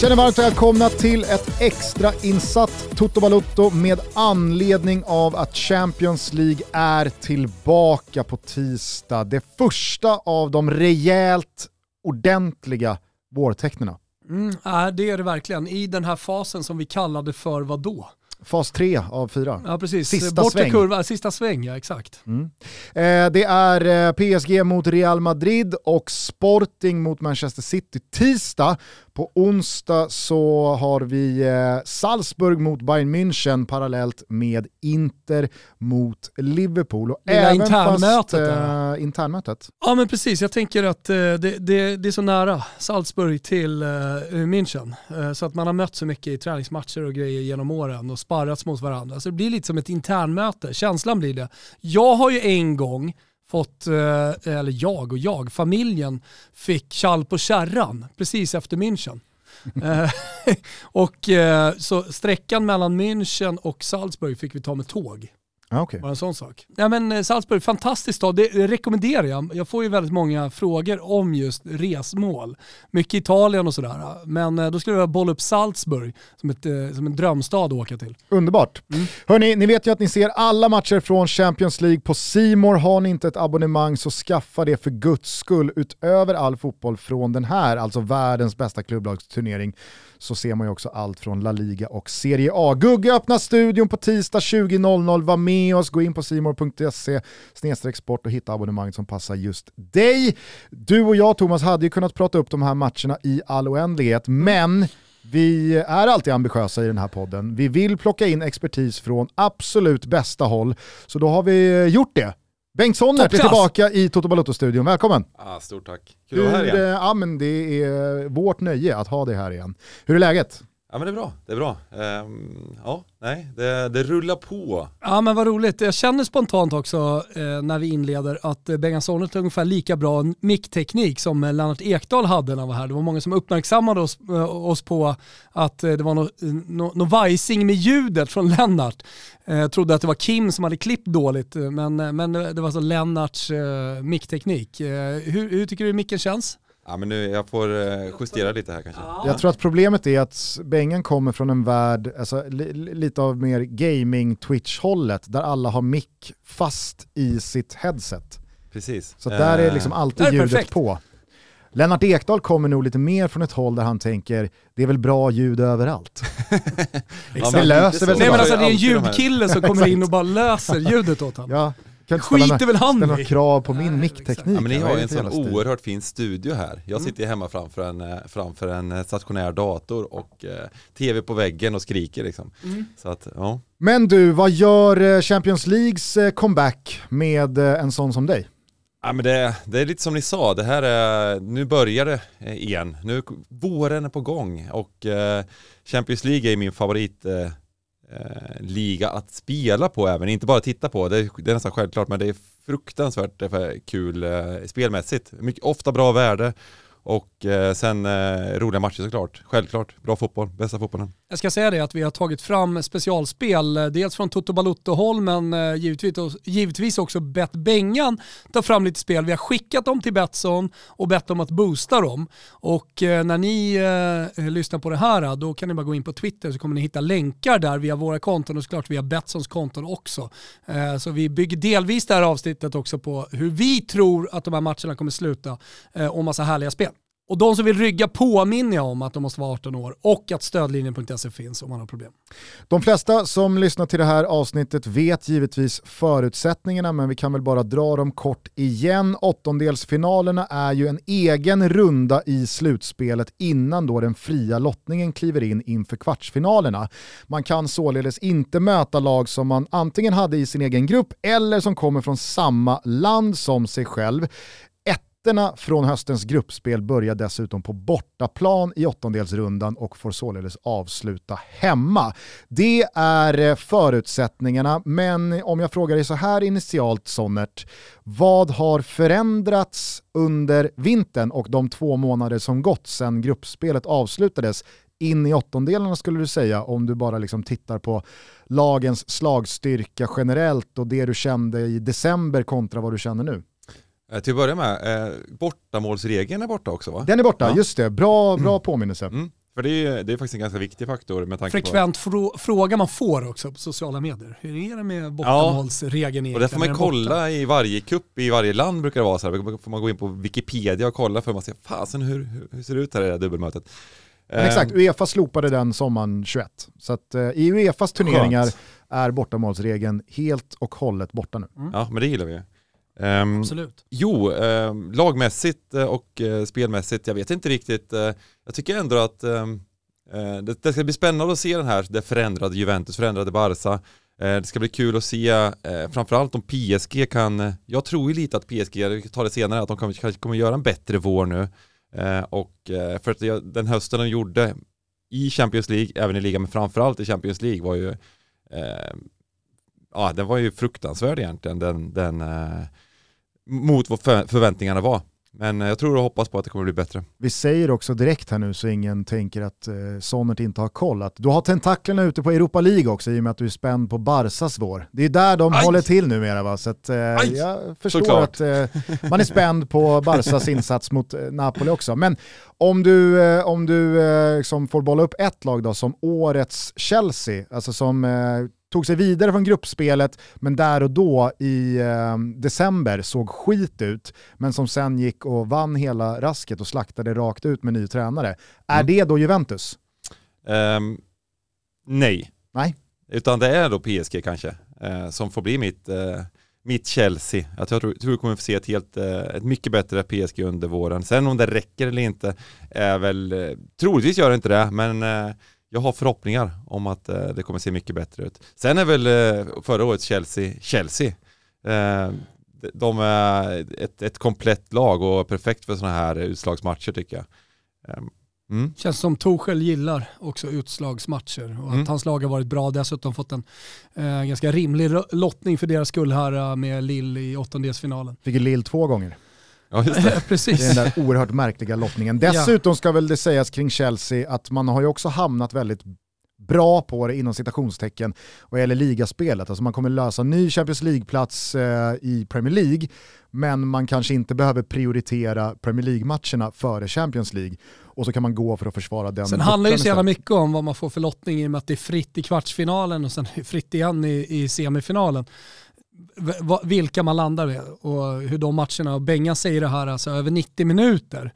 Känner varmt välkomna till ett extra insatt Toto Balutto med anledning av att Champions League är tillbaka på tisdag. Det första av de rejält ordentliga vårtecknena. Mm, det är det verkligen. I den här fasen som vi kallade för vad då? Fas 3 av 4. Ja precis, sista Bortre sväng. kurva, sista sväng ja exakt. Mm. Eh, det är eh, PSG mot Real Madrid och Sporting mot Manchester City tisdag. På onsdag så har vi eh, Salzburg mot Bayern München parallellt med Inter mot Liverpool. Och Lilla även internmötet fast, eh, internmötet. Ja men precis, jag tänker att eh, det, det, det är så nära Salzburg till München. Så att man har mött så mycket i träningsmatcher och grejer genom åren och sparrats mot varandra. Så det blir lite som ett internmöte, känslan blir det. Jag har ju en gång fått, eh, eller jag och jag, familjen fick kall på kärran precis efter München. Eh, och eh, så sträckan mellan München och Salzburg fick vi ta med tåg. Ah, okay. Bara en sån sak. Ja, men eh, Salzburg, fantastiskt stad. Det rekommenderar jag. Jag får ju väldigt många frågor om just resmål. Mycket Italien och sådär. Men eh, då skulle jag bolla upp Salzburg som, ett, eh, som en drömstad att åka till. Underbart. Mm. Hörni, ni vet ju att ni ser alla matcher från Champions League på Simor. Har ni inte ett abonnemang så skaffa det för guds skull. Utöver all fotboll från den här, alltså världens bästa klubblagsturnering, så ser man ju också allt från La Liga och Serie A. Gugge öppnar studion på tisdag 20.00. Var med oss, gå in på simor.se sport och hitta abonnemang som passar just dig. Du och jag Thomas hade ju kunnat prata upp de här matcherna i all oändlighet, men vi är alltid ambitiösa i den här podden. Vi vill plocka in expertis från absolut bästa håll, så då har vi gjort det. Bengt Sonnert är tillbaka i Toto Balotto-studion, välkommen! Ah, stort tack, kul att vara här igen. Ja, men det är vårt nöje att ha dig här igen. Hur är läget? Ja men det är bra, det är bra. Um, ja, nej, det, det, rullar på. Ja men vad roligt. Jag känner spontant också eh, när vi inleder att eh, Bengan Sonnet har ungefär lika bra mickteknik som eh, Lennart Ekdal hade när han var här. Det var många som uppmärksammade oss, eh, oss på att eh, det var något eh, no, no vajsing med ljudet från Lennart. Eh, trodde att det var Kim som hade klippt dåligt, eh, men, men det var alltså Lennarts eh, mickteknik. hur, hur tycker du micken känns? Ja men nu, jag får eh, justera lite här kanske. Jag tror att problemet är att Bengen kommer från en värld, alltså, li, lite av mer gaming-twitch-hållet, där alla har mick fast i sitt headset. Precis. Så där är liksom alltid är ljudet perfekt. på. Lennart Ekdal kommer nog lite mer från ett håll där han tänker, det är väl bra ljud överallt. Exakt. det löser väl Nej men alltså det är en ljudkille som kommer in och bara löser ljudet åt honom. Ja, kan Skiter väl han ställa krav på min mickteknik. Ja, men ni har ju en sån oerhört fin studio här. Jag mm. sitter hemma framför en, eh, framför en eh, stationär dator och eh, tv på väggen och skriker liksom. Mm. Så att, ja. Men du, vad gör eh, Champions Leagues comeback med en sån som dig? Ja, men det, det, är lite som ni sa, det här är, nu börjar det igen. Nu, våren är på gång och eh, Champions League är min favorit eh, Eh, liga att spela på även, inte bara titta på. Det, det är nästan självklart, men det är fruktansvärt kul eh, spelmässigt. Mycket, ofta bra värde och eh, sen eh, roliga matcher såklart. Självklart, bra fotboll, bästa fotbollen. Jag ska säga det att vi har tagit fram specialspel, eh, dels från Toto Balutto-håll men eh, givetvis, givetvis också bett Bengan ta fram lite spel. Vi har skickat dem till Betsson och bett dem att boosta dem. Och eh, när ni eh, lyssnar på det här då kan ni bara gå in på Twitter så kommer ni hitta länkar där via våra konton och såklart via Betssons konton också. Så vi bygger delvis det här avsnittet också på hur vi tror att de här matcherna kommer sluta och massa härliga spel. Och de som vill rygga påminner jag om att de måste vara 18 år och att stödlinjen.se finns om man har problem. De flesta som lyssnar till det här avsnittet vet givetvis förutsättningarna men vi kan väl bara dra dem kort igen. Åttondelsfinalerna är ju en egen runda i slutspelet innan då den fria lottningen kliver in inför kvartsfinalerna. Man kan således inte möta lag som man antingen hade i sin egen grupp eller som kommer från samma land som sig själv. Ettorna från höstens gruppspel börjar dessutom på bortaplan i åttondelsrundan och får således avsluta hemma. Det är eh, förutsättningarna, men om jag frågar dig så här initialt Sonnert, vad har förändrats under vintern och de två månader som gått sedan gruppspelet avslutades in i åttondelarna skulle du säga om du bara liksom tittar på lagens slagstyrka generellt och det du kände i december kontra vad du känner nu? Eh, till att börja med, eh, bortamålsregeln är borta också va? Den är borta, ja. just det. Bra, bra mm. påminnelse. Mm. För det är, det är faktiskt en ganska viktig faktor med tanke Frekvent frå fråga man får också på sociala medier. Hur är det med bortamålsregeln ja, Och det får man kolla i varje kupp i varje land brukar det vara så här. får man gå in på Wikipedia och kolla för att man ser, fasen hur, hur ser det ut här i det här dubbelmötet. Men exakt, ehm. Uefa slopade den sommaren 21. Så att uh, i Uefas turneringar Skönt. är bortamålsregeln helt och hållet borta nu. Mm. Ja, men det gillar vi. Um, Absolut. Jo, uh, lagmässigt och uh, spelmässigt, jag vet inte riktigt. Uh, jag tycker ändå att ehm, det, det, ska bli spännande att se den här, det förändrade Juventus, förändrade Barca. det ska bli kul att se, framförallt om PSG kan, jag tror ju lite att PSG, vi tar det senare, att de kanske kommer göra en bättre vår nu. och för att den hösten de gjorde i Champions League, även i ligan, men framförallt i Champions League var ju ja, den var ju fruktansvärd egentligen, den, den mot vad förväntningarna var. Men jag tror och hoppas på att det kommer bli bättre. Vi säger också direkt här nu så ingen tänker att eh, Sonnert inte har koll att du har tentaklerna ute på Europa League också i och med att du är spänd på Barsas vår. Det är där de Aj. håller till numera va? Så att, eh, jag förstår Såklart. att eh, man är spänd på Barsas insats mot eh, Napoli också. Men om du, eh, om du eh, liksom får bolla upp ett lag då som årets Chelsea, alltså som tog sig vidare från gruppspelet, men där och då i eh, december såg skit ut, men som sen gick och vann hela rasket och slaktade rakt ut med ny tränare. Är mm. det då Juventus? Um, nej. Nej. Utan det är då PSG kanske, eh, som får bli mitt, eh, mitt Chelsea. Jag tror, jag tror vi kommer få se ett, helt, eh, ett mycket bättre PSG under våren. Sen om det räcker eller inte är väl, eh, troligtvis gör det inte det, men eh, jag har förhoppningar om att eh, det kommer se mycket bättre ut. Sen är väl eh, förra årets Chelsea, Chelsea. Eh, de är ett, ett komplett lag och perfekt för sådana här utslagsmatcher tycker jag. Ehm, mm. Känns som Torshäll gillar också utslagsmatcher och att mm. hans lag har varit bra. Dessutom fått en eh, ganska rimlig lottning för deras skull här med Lill i åttondelsfinalen. Fick Lill två gånger. Ja, just det. Precis. Det är den där oerhört märkliga lottningen. Dessutom ska väl det sägas kring Chelsea att man har ju också hamnat väldigt bra på det inom citationstecken vad gäller ligaspelet. Alltså man kommer lösa ny Champions League-plats eh, i Premier League, men man kanske inte behöver prioritera Premier League-matcherna före Champions League. Och så kan man gå för att försvara den. Sen handlar det så jävla mycket om vad man får för lottning i och med att det är fritt i kvartsfinalen och sen fritt igen i, i semifinalen vilka man landar med och hur de matcherna, och Benga säger det här, alltså över 90 minuter.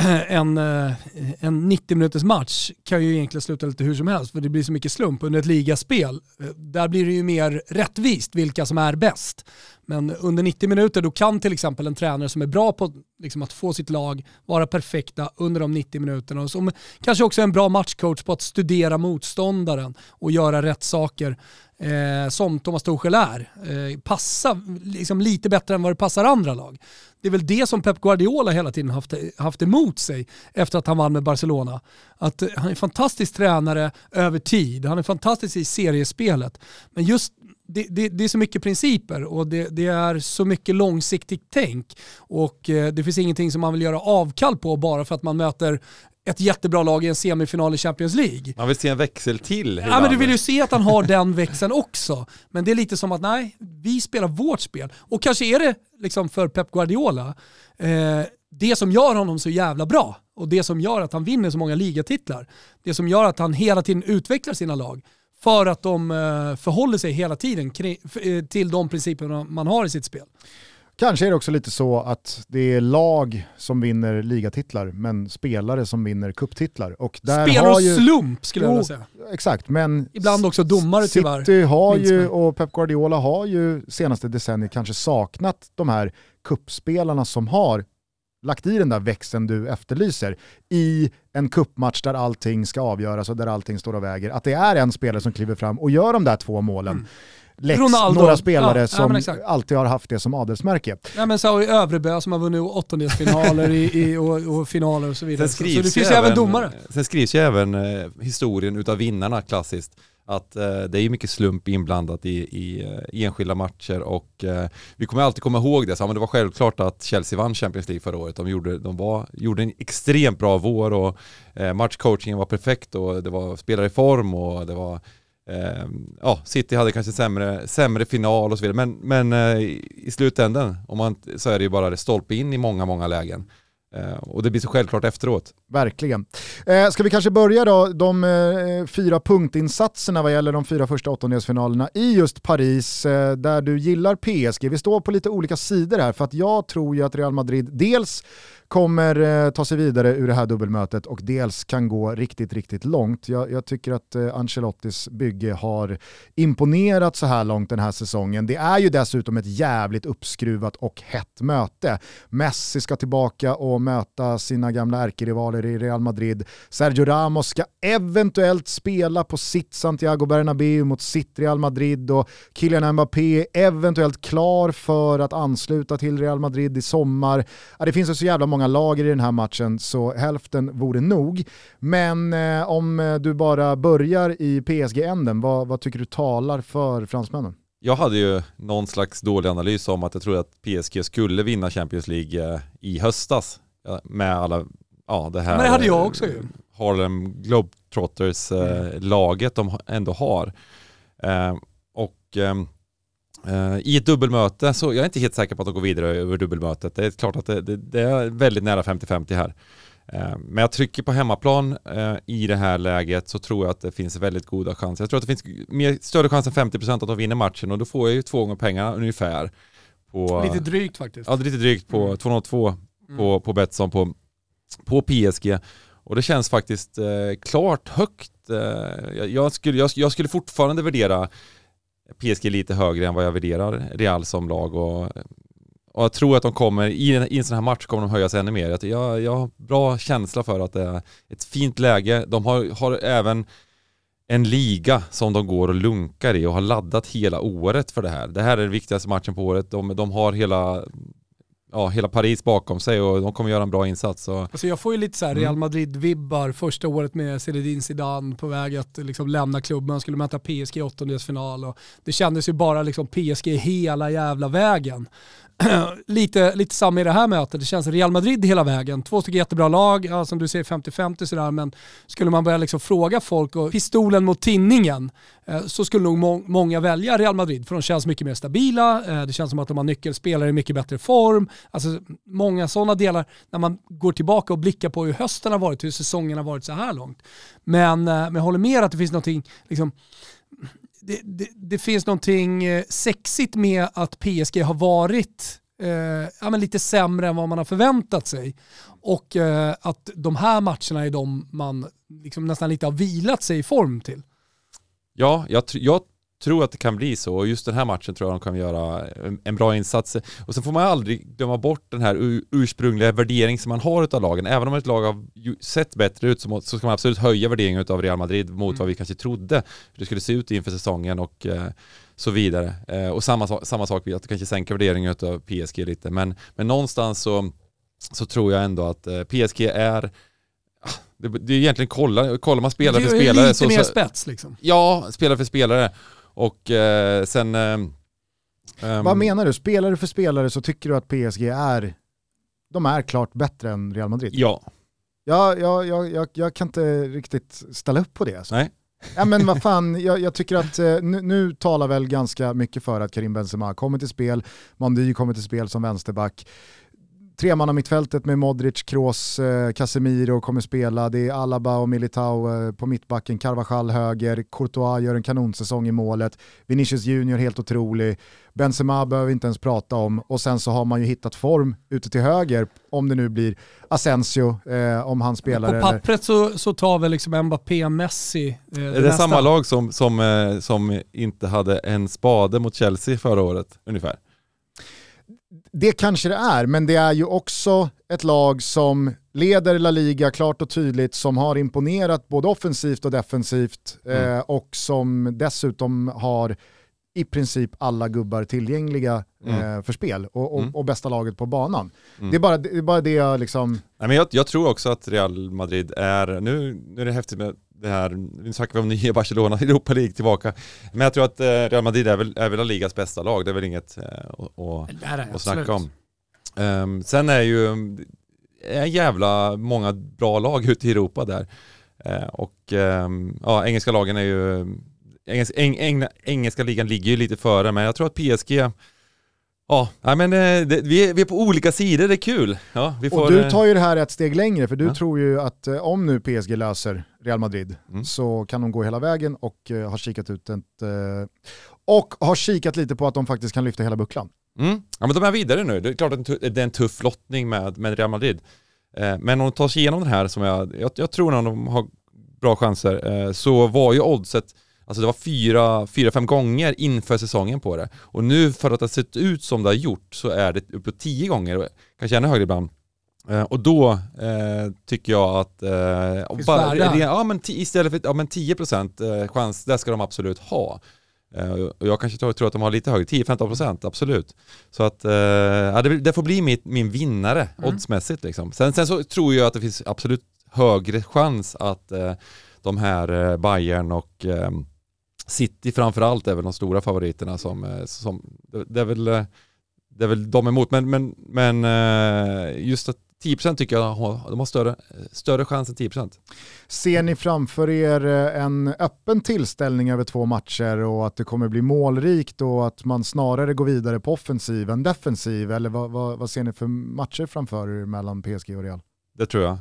En, eh, en 90 minuters match kan ju egentligen sluta lite hur som helst för det blir så mycket slump. Under ett ligaspel, eh, där blir det ju mer rättvist vilka som är bäst. Men under 90 minuter då kan till exempel en tränare som är bra på liksom, att få sitt lag vara perfekta under de 90 minuterna och som kanske också är en bra matchcoach på att studera motståndaren och göra rätt saker eh, som Thomas Tuchel är. Eh, passa liksom lite bättre än vad det passar andra lag. Det är väl det som Pep Guardiola hela tiden haft, haft emot sig efter att han vann med Barcelona. Att eh, han är en fantastisk tränare över tid, han är fantastisk i seriespelet. Men just det, det, det, är så mycket principer och det, det, är så mycket långsiktigt tänk. Och eh, det finns ingenting som man vill göra avkall på bara för att man möter ett jättebra lag i en semifinal i Champions League. Man vill se en växel till. Ja men du vill ju se att han har den växeln också. Men det är lite som att nej, vi spelar vårt spel. Och kanske är det liksom för Pep Guardiola, eh, det som gör honom så jävla bra och det som gör att han vinner så många ligatitlar, det som gör att han hela tiden utvecklar sina lag, för att de eh, förhåller sig hela tiden eh, till de principerna man har i sitt spel. Kanske är det också lite så att det är lag som vinner ligatitlar men spelare som vinner kupptitlar. Och där Spelare har ju... och slump skulle jag vilja säga. Exakt, men ibland också domare tyvärr. City har ju, och Pep Guardiola har ju senaste decenniet kanske saknat de här kuppspelarna som har lagt i den där växeln du efterlyser i en kuppmatch där allting ska avgöras och där allting står och väger. Att det är en spelare som kliver fram och gör de där två målen. Mm. Lex, Ronaldo. några spelare ja, som ja, alltid har haft det som adelsmärke. Ja, men så har vi Övrebö som har vunnit åttondelsfinaler i, i, och, och, finaler och så vidare. Sen skrivs så, det finns ju även domare. Sen skrivs ju även eh, historien utav vinnarna klassiskt att eh, det är mycket slump inblandat i, i, i enskilda matcher och eh, vi kommer alltid komma ihåg det. Så, men det var självklart att Chelsea vann Champions League förra året. De gjorde, de var, gjorde en extremt bra vår och eh, matchcoachingen var perfekt och det var spelare i form och det var eh, Ehm, ja, City hade kanske sämre, sämre final och så vidare. Men, men eh, i slutändan om man, så är det ju bara stolpe in i många, många lägen. Eh, och det blir så självklart efteråt. Verkligen. Eh, ska vi kanske börja då, de eh, fyra punktinsatserna vad gäller de fyra första åttondelsfinalerna i just Paris, eh, där du gillar PSG. Vi står på lite olika sidor här, för att jag tror ju att Real Madrid dels kommer eh, ta sig vidare ur det här dubbelmötet och dels kan gå riktigt, riktigt långt. Jag, jag tycker att eh, Ancelottis bygge har imponerat så här långt den här säsongen. Det är ju dessutom ett jävligt uppskruvat och hett möte. Messi ska tillbaka och möta sina gamla ärkerivaler i Real Madrid. Sergio Ramos ska eventuellt spela på sitt Santiago Bernabéu mot sitt Real Madrid och Kylian Mbappé är eventuellt klar för att ansluta till Real Madrid i sommar. Det finns så jävla många lager i den här matchen så hälften vore nog. Men eh, om eh, du bara börjar i PSG-änden, vad, vad tycker du talar för fransmännen? Jag hade ju någon slags dålig analys om att jag trodde att PSG skulle vinna Champions League eh, i höstas. Med alla, ja det här... Men det hade jag också ju. Harlem Globetrotters-laget mm. de ändå har. och ehm, I ett dubbelmöte, så jag är inte helt säker på att de går vidare över dubbelmötet. Det är klart att det, det, det är väldigt nära 50-50 här. Uh, men jag trycker på hemmaplan uh, i det här läget så tror jag att det finns väldigt goda chanser. Jag tror att det finns mer, större chans än 50% att de vinner matchen och då får jag ju två gånger pengarna ungefär. På, lite drygt faktiskt. Ja, lite drygt på mm. 202 mm. på, på Betsson på, på PSG. Och det känns faktiskt klart högt. Jag, jag, skulle, jag, jag skulle fortfarande värdera PSG lite högre än vad jag värderar Real som lag och, och jag tror att de kommer, i en, i en sån här match kommer de höjas ännu mer. Jag, jag har bra känsla för att det är ett fint läge. De har, har även en liga som de går och lunkar i och har laddat hela året för det här. Det här är den viktigaste matchen på året. De, de har hela ja, hela Paris bakom sig och de kommer göra en bra insats. Så. Alltså jag får ju lite så här mm. Real Madrid-vibbar första året med Zinedine Zidane på väg att liksom lämna klubben, skulle möta PSG i åttondelsfinal och det kändes ju bara liksom PSG hela jävla vägen. lite, lite samma i det här mötet. Det känns Real Madrid hela vägen. Två stycken jättebra lag, ja, som du säger 50-50 sådär, men skulle man börja liksom fråga folk och pistolen mot tinningen eh, så skulle nog må många välja Real Madrid för de känns mycket mer stabila, eh, det känns som att de har nyckelspelare i mycket bättre form. Alltså många sådana delar när man går tillbaka och blickar på hur hösten har varit, hur säsongen har varit så här långt. Men, eh, men jag håller med att det finns någonting liksom, det, det, det, finns någonting eh, sexigt med att PSG har varit eh, ja, men lite sämre än vad man har förväntat sig. Och eh, att de här matcherna är de man liksom nästan lite har vilat sig i form till. Ja, jag, jag tror att det kan bli så och just den här matchen tror jag de kan göra en, bra insats. Och sen får man aldrig glömma bort den här ursprungliga värdering som man har utav lagen. Även om ett lag har sett bättre ut så, ska man absolut höja värderingen utav Real Madrid mot mm. vad vi kanske trodde hur det skulle se ut inför säsongen och eh, så vidare. Eh, och samma, samma sak, att kanske sänka värderingen utav PSG lite. Men, men någonstans så, så tror jag ändå att eh, PSG är ah, det, det är egentligen kolla, kollar man spelare för spelare. Lite så, mer spets liksom. Ja, spelare för spelare. Och eh, sen... Um, Vad menar du? Spelare för spelare så tycker du att PSG är, de är klart bättre än Real Madrid? Ja. Ja, ja, ja, jag, jag kan inte riktigt ställa upp på det. Alltså. Nej. Ja men vad fan, jag, jag tycker att eh, nu, nu, talar väl ganska mycket för att Karim Benzema kommer till spel, Mandy kommer till spel som vänsterback tremanna mittfältet med Modric, Kroos, eh, Casemiro kommer spela. Det är Alaba och Militao eh, på mittbacken, Carvajal höger, Courtois gör en kanonsäsong i målet, Vinicius Junior helt otrolig, Benzema behöver vi inte ens prata om och sen så har man ju hittat form ute till höger om det nu blir Asensio eh, om han spelar. På pappret så, så tar väl liksom Mbappé, Messi. Eh, det är det nästa. samma lag som, som, eh, som inte hade en spade mot Chelsea förra året ungefär? Det kanske det är, men det är ju också ett lag som leder La Liga klart och tydligt, som har imponerat både offensivt och defensivt mm. eh, och som dessutom har i princip alla gubbar tillgängliga mm. eh, för spel och, och, mm. och, bästa laget på banan. Mm. Det, är bara, det är bara det jag liksom... Nej, men jag, jag, tror också att Real Madrid är, nu, nu är det häftigt med det här, nu snackar vi om nya Barcelona, Europa League tillbaka. Men jag tror att eh, Real Madrid är väl, är väl ligas bästa lag, det är väl inget eh, att, att snacka om. Um, sen är ju en jävla många bra lag ute i Europa där. Uh, och um, ja, engelska lagen är ju, engelska, eng, eng, engelska ligan ligger ju lite före, men jag tror att PSG Ja, nej, men eh, det, vi, är, vi är på olika sidor, det är kul. Ja, vi får, och du eh, tar ju det här ett steg längre, för du Ja. tror ju att eh, om nu PSG löser Real Madrid Mm. så kan de gå hela vägen och har kikat ut ett... Och har kikat lite på att de faktiskt kan lyfta hela bucklan. Mm. Ja men de är vidare nu. Det är klart att det är en tuff lottning med, med Real Madrid. Men om de tar sig igenom den här som jag, jag, jag tror att de har bra chanser, så var ju oddset, alltså det var fyra, fyra, fem gånger inför säsongen på det. Och nu för att det har sett ut som det har gjort så är det uppåt tio gånger, kanske ännu högre ibland. Eh, och då eh, tycker jag att eh, Finns bara, ja, men istället för ja, men 10% eh, chans, det ska de absolut ha. Eh, och jag kanske tror, tror att de har lite högre, 10-15% absolut. Så att eh, ja, det, det får bli min, min vinnare Mm. oddsmässigt liksom. Sen, sen så tror jag att det finns absolut högre chans att de här Bayern och eh, City framförallt är väl de stora favoriterna som, eh, som det, är väl eh, det är väl de emot, men, men, men eh, just att 10% tycker jag de har större, större chans än 10%. Ser ni framför er en öppen tillställning över två matcher och att det kommer bli målrikt och att man snarare går vidare på offensiv än defensiv? Eller vad, vad, vad ser ni för matcher framför er mellan PSG och Real? Det tror jag.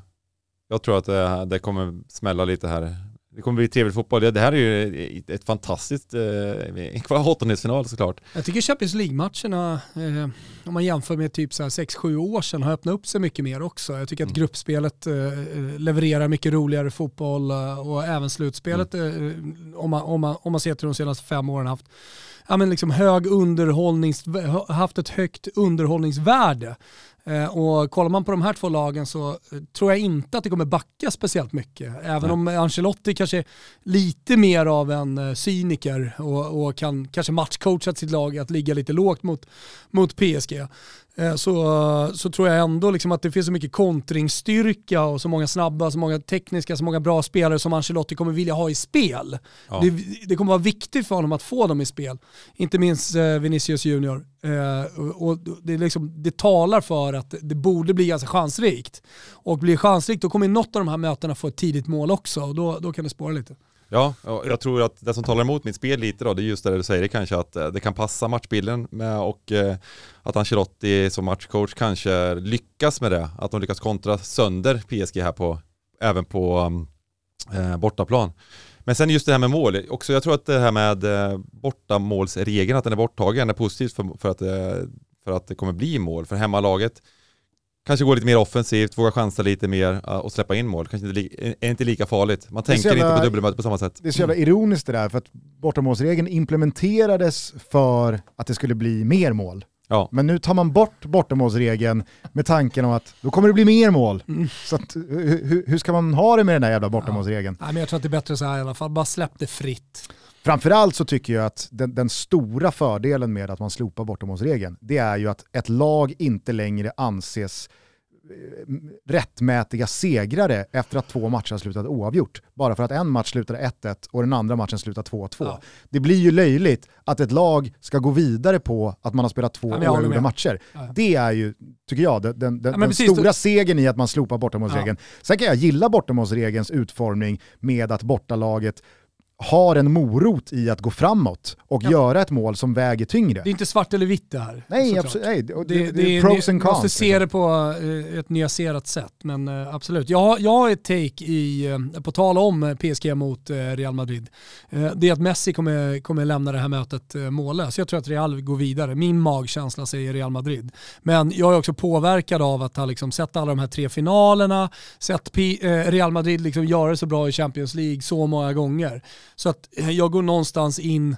Jag tror att det, det kommer smälla lite här. Det kommer bli trevlig fotboll. Det, här är ju ett fantastiskt eh, åttondelsfinal såklart. Jag tycker Champions League-matcherna, eh, om man jämför med typ 6-7 år sedan, har öppnat upp sig mycket mer också. Jag tycker att Mm. gruppspelet eh, levererar mycket roligare fotboll eh, och även slutspelet, Mm. eh, om, man, om, man, om man ser till de senaste fem åren, haft ja, men liksom hög underhållnings, haft ett högt underhållningsvärde. Eh, och kollar man på de här två lagen så eh, tror jag inte att det kommer backa speciellt mycket. Även Nej. om Ancelotti kanske är lite mer av en eh, cyniker och, och kan kanske matchcoacha sitt lag att ligga lite lågt mot, mot PSG. Eh, Så, så tror jag ändå liksom att det finns så mycket kontringsstyrka och så många snabba, så många tekniska, så många bra spelare som Ancelotti kommer vilja ha i spel. Ja. Det, det kommer vara viktigt för honom att få dem i spel. Inte minst eh, Vinicius Junior. Eh, och och det, liksom, det talar för att det borde bli ganska chansrikt. Och blir chansrikt då kommer något av de här mötena få ett tidigt mål också och då, då kan det spåra lite. Ja, jag tror att det som talar emot mitt spel lite då, det är just det du säger, det kanske att eh, det kan passa matchbilden med och eh, att Ancelotti som matchcoach kanske lyckas med det, att de lyckas kontra sönder PSG här på, även på mm, eh, bortaplan. Men sen just det här med mål, också jag tror att det här med eh, bortamålsregeln, att den är borttagen, är positivt för, för, att, för att det kommer bli mål. För hemmalaget kanske går lite mer offensivt, vågar chansa lite mer och släppa in mål. Kanske inte, li- är inte lika farligt. Man tänker jävla- inte på dubbelmöte på samma sätt. Det är så jävla ironiskt det där, för att bortamålsregeln implementerades för att det skulle bli mer mål. Ja. Men nu tar man bort bortamålsregeln med tanken om att då kommer det bli mer mål. Mm. Så att, hur, hur- ska man ha det med den där jävla bortamålsregeln? Nej, men jag tror att det är bättre så här i alla fall, bara släpp det fritt. Framförallt så tycker jag att den, den stora fördelen med att man slopar bortamålsregeln, det är ju att ett lag inte längre anses eh, rättmätiga segrare efter att två matcher har slutat oavgjort. Bara för att en match slutar 1-1 och den andra matchen slutar 2-2. Ja. Det blir ju löjligt att ett lag ska gå vidare på att man har spelat två Ja, oavgjorda matcher. Ja. Det är ju, tycker jag, den, den, men den stora segern i att man slopar bortamålsregeln. Sen kan jag gilla bortamålsregelns utformning med att bortalaget har en morot i att gå framåt och Ja. göra ett mål som väger tyngre. Det är inte svart eller vitt det här. Nej, absolut, nej, det, det, Det, det, är pros and cons. måste se liksom. det på eh, ett nyanserat sätt, men eh, absolut. Jag, jag har ett take i, eh, på tal om PSG mot Real Madrid. Det är att Messi kommer, kommer lämna det här mötet mållös. Jag tror att Real går vidare. Min magkänsla säger Real Madrid. Men jag är också påverkad av att ha liksom sett alla de här tre finalerna, sett Real Madrid liksom göra det så bra i Champions League så många gånger. Så att eh, jag går någonstans in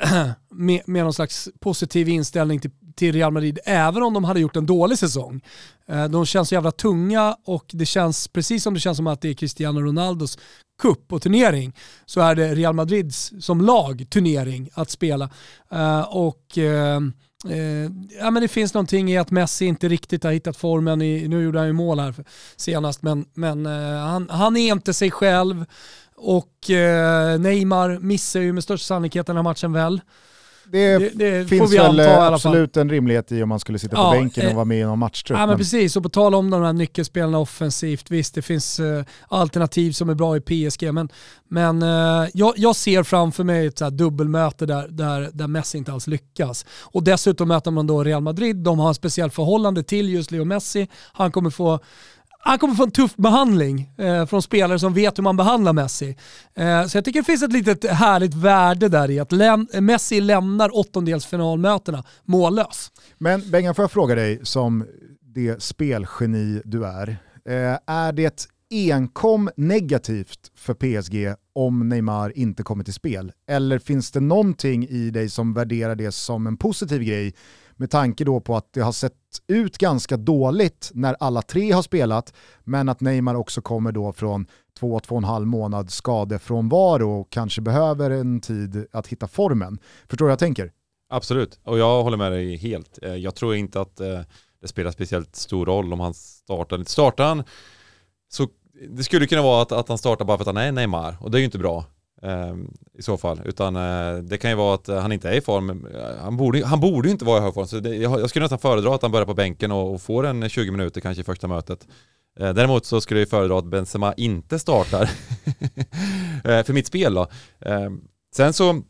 med, med någon slags positiv inställning till, till Real Madrid, även om de hade gjort en dålig säsong. Eh, de känns så jävla tunga och det känns, precis som det känns som att det är Cristiano Ronaldos cup och turnering, så är det Real Madrids som lag turnering att spela. Eh, och eh, ja, men det finns någonting i att Messi inte riktigt har hittat formen, i, nu gjorde han ju mål här för- senast, men, men eh, han, han är inte sig själv och eh, Neymar missar ju med största sannolikhet den här matchen väl. Det, Det- det finns väl anta absolut en rimlighet i om man skulle sitta på Ja, bänken och eh, vara med i någon matchtrupp. Ja, men men- precis, och på tal om de här nyckelspelarna offensivt, visst det finns eh, alternativ som är bra i PSG, men, men eh, jag, jag ser framför mig ett så dubbelmöte där, där, där Messi inte alls lyckas. Och dessutom möter man då Real Madrid, de har en speciell förhållande till just Leo Messi. Han kommer få han kommer få en tuff behandling eh, från spelare som vet hur man behandlar Messi. Eh, så jag tycker det finns ett litet härligt värde där i att läm- Messi lämnar åttondelsfinalmötena mållös. Men Bengan, får jag fråga dig som det spelgeni du är. Eh, är det enkom negativt för PSG om Neymar inte kommer till spel? Eller finns det någonting i dig som värderar det som en positiv grej med tanke då på att det har sett ut ganska dåligt när alla tre har spelat, men att Neymar också kommer då från två, två och en halv månad skadefrånvaro och kanske behöver en tid att hitta formen. Förstår du vad jag tänker? Absolut, och jag håller med dig helt. Eh, jag tror inte att eh, det spelar speciellt stor roll om han startar. Startar han så det skulle kunna vara att, att han startar bara för att han är Neymar och det är ju inte bra i så fall. Utan eh, det kan ju vara att eh, han inte är i form. Eh, Han borde, han borde ju inte vara i hög form. Så det, jag, skulle nästan föredra att han börjar på bänken och, och får en 20 minuter kanske i första mötet. Eh, Däremot så skulle jag föredra att Benzema inte startar eh, för mitt spel då. Eh, Sen så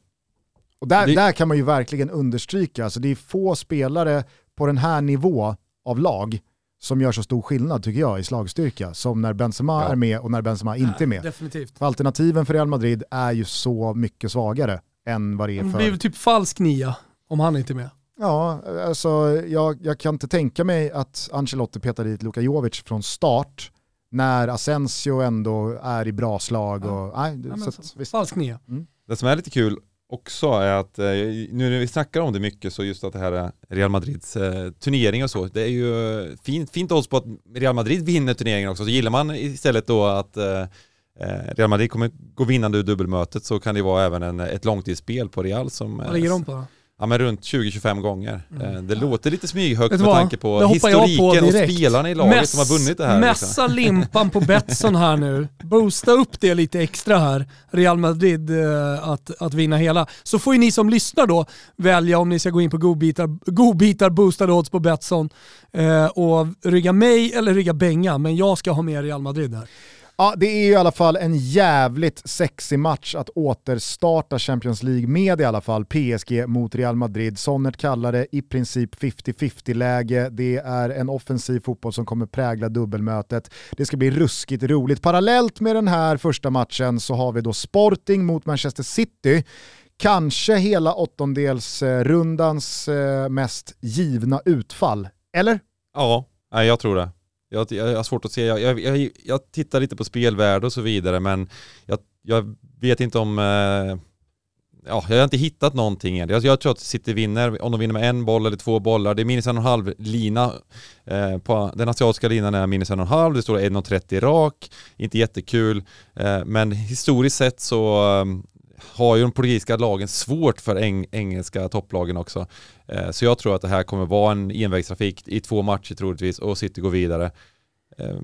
Och där, Det- där kan man ju verkligen understryka, alltså det är få spelare på den här nivå av lag som gör så stor skillnad tycker jag i slagstyrka som när Benzema Ja. är med och när Benzema inte är med. Definitivt. För alternativen för Real Madrid är ju så mycket svagare än vad det är Det för... blir väl typ falsk nia om han inte är med. Ja, alltså jag, jag kan inte tänka mig att Ancelotti petar dit Luka Jovic från start när Asensio ändå är i bra slag. Och, nej, Ja, men så så- att, visst. Falsk nia. Det som är lite kul också är att eh, nu när vi snackar om det mycket så just att det här är Real Madrids eh, turnering och så. Det är ju fint, fint odds på att Real Madrid vinner turneringen också. Så gillar man istället då att Real Madrid kommer gå vinnande ur dubbelmötet så kan det vara även en, ett långtidsspel på Real som Vad ligger de på då? Ja men runt 20-25 gånger. Mm. Eh, Det låter lite smyghögt med vad? tanke på jag på historiken och spelarna i laget som har vunnit det här. liksom. Mässa limpan på Betsson här nu. Boosta upp det lite extra här. Real Madrid eh, att, att vinna hela. Så får ju ni som lyssnar då välja om ni ska gå in på godbitar, godbitar boostade odds på Betsson eh, och rygga mig eller rygga Benga. Men jag ska ha med Real Madrid här. Ja, det är ju i alla fall en jävligt sexig match att återstarta Champions League med i alla fall. PSG mot Real Madrid. Sonnert kallar det i princip 50-50 läge. Det är en offensiv fotboll som kommer prägla dubbelmötet. Det ska bli ruskigt roligt. Parallellt med den här första matchen så har vi då Sporting mot Manchester City. Kanske hela åttondelsrundans eh, mest givna utfall. Eller? Ja, jag tror det. Jag, jag har svårt att se, jag, jag, jag, jag tittar lite på spelvärde och så vidare men jag, jag vet inte om, eh, ja jag har inte hittat någonting än. Jag, jag tror att City vinner, om de vinner med en boll eller två bollar, det är minus en och en halv lina. Eh, på, den asiatiska linan är minus en och en halv, det står 1,30 rak, inte jättekul. Eh, men historiskt sett så eh, har ju de portugisiska lagen svårt för eng, engelska topplagen också. Eh, Så jag tror att det här kommer vara en envägstrafik i två matcher troligtvis och City går vidare. Eh,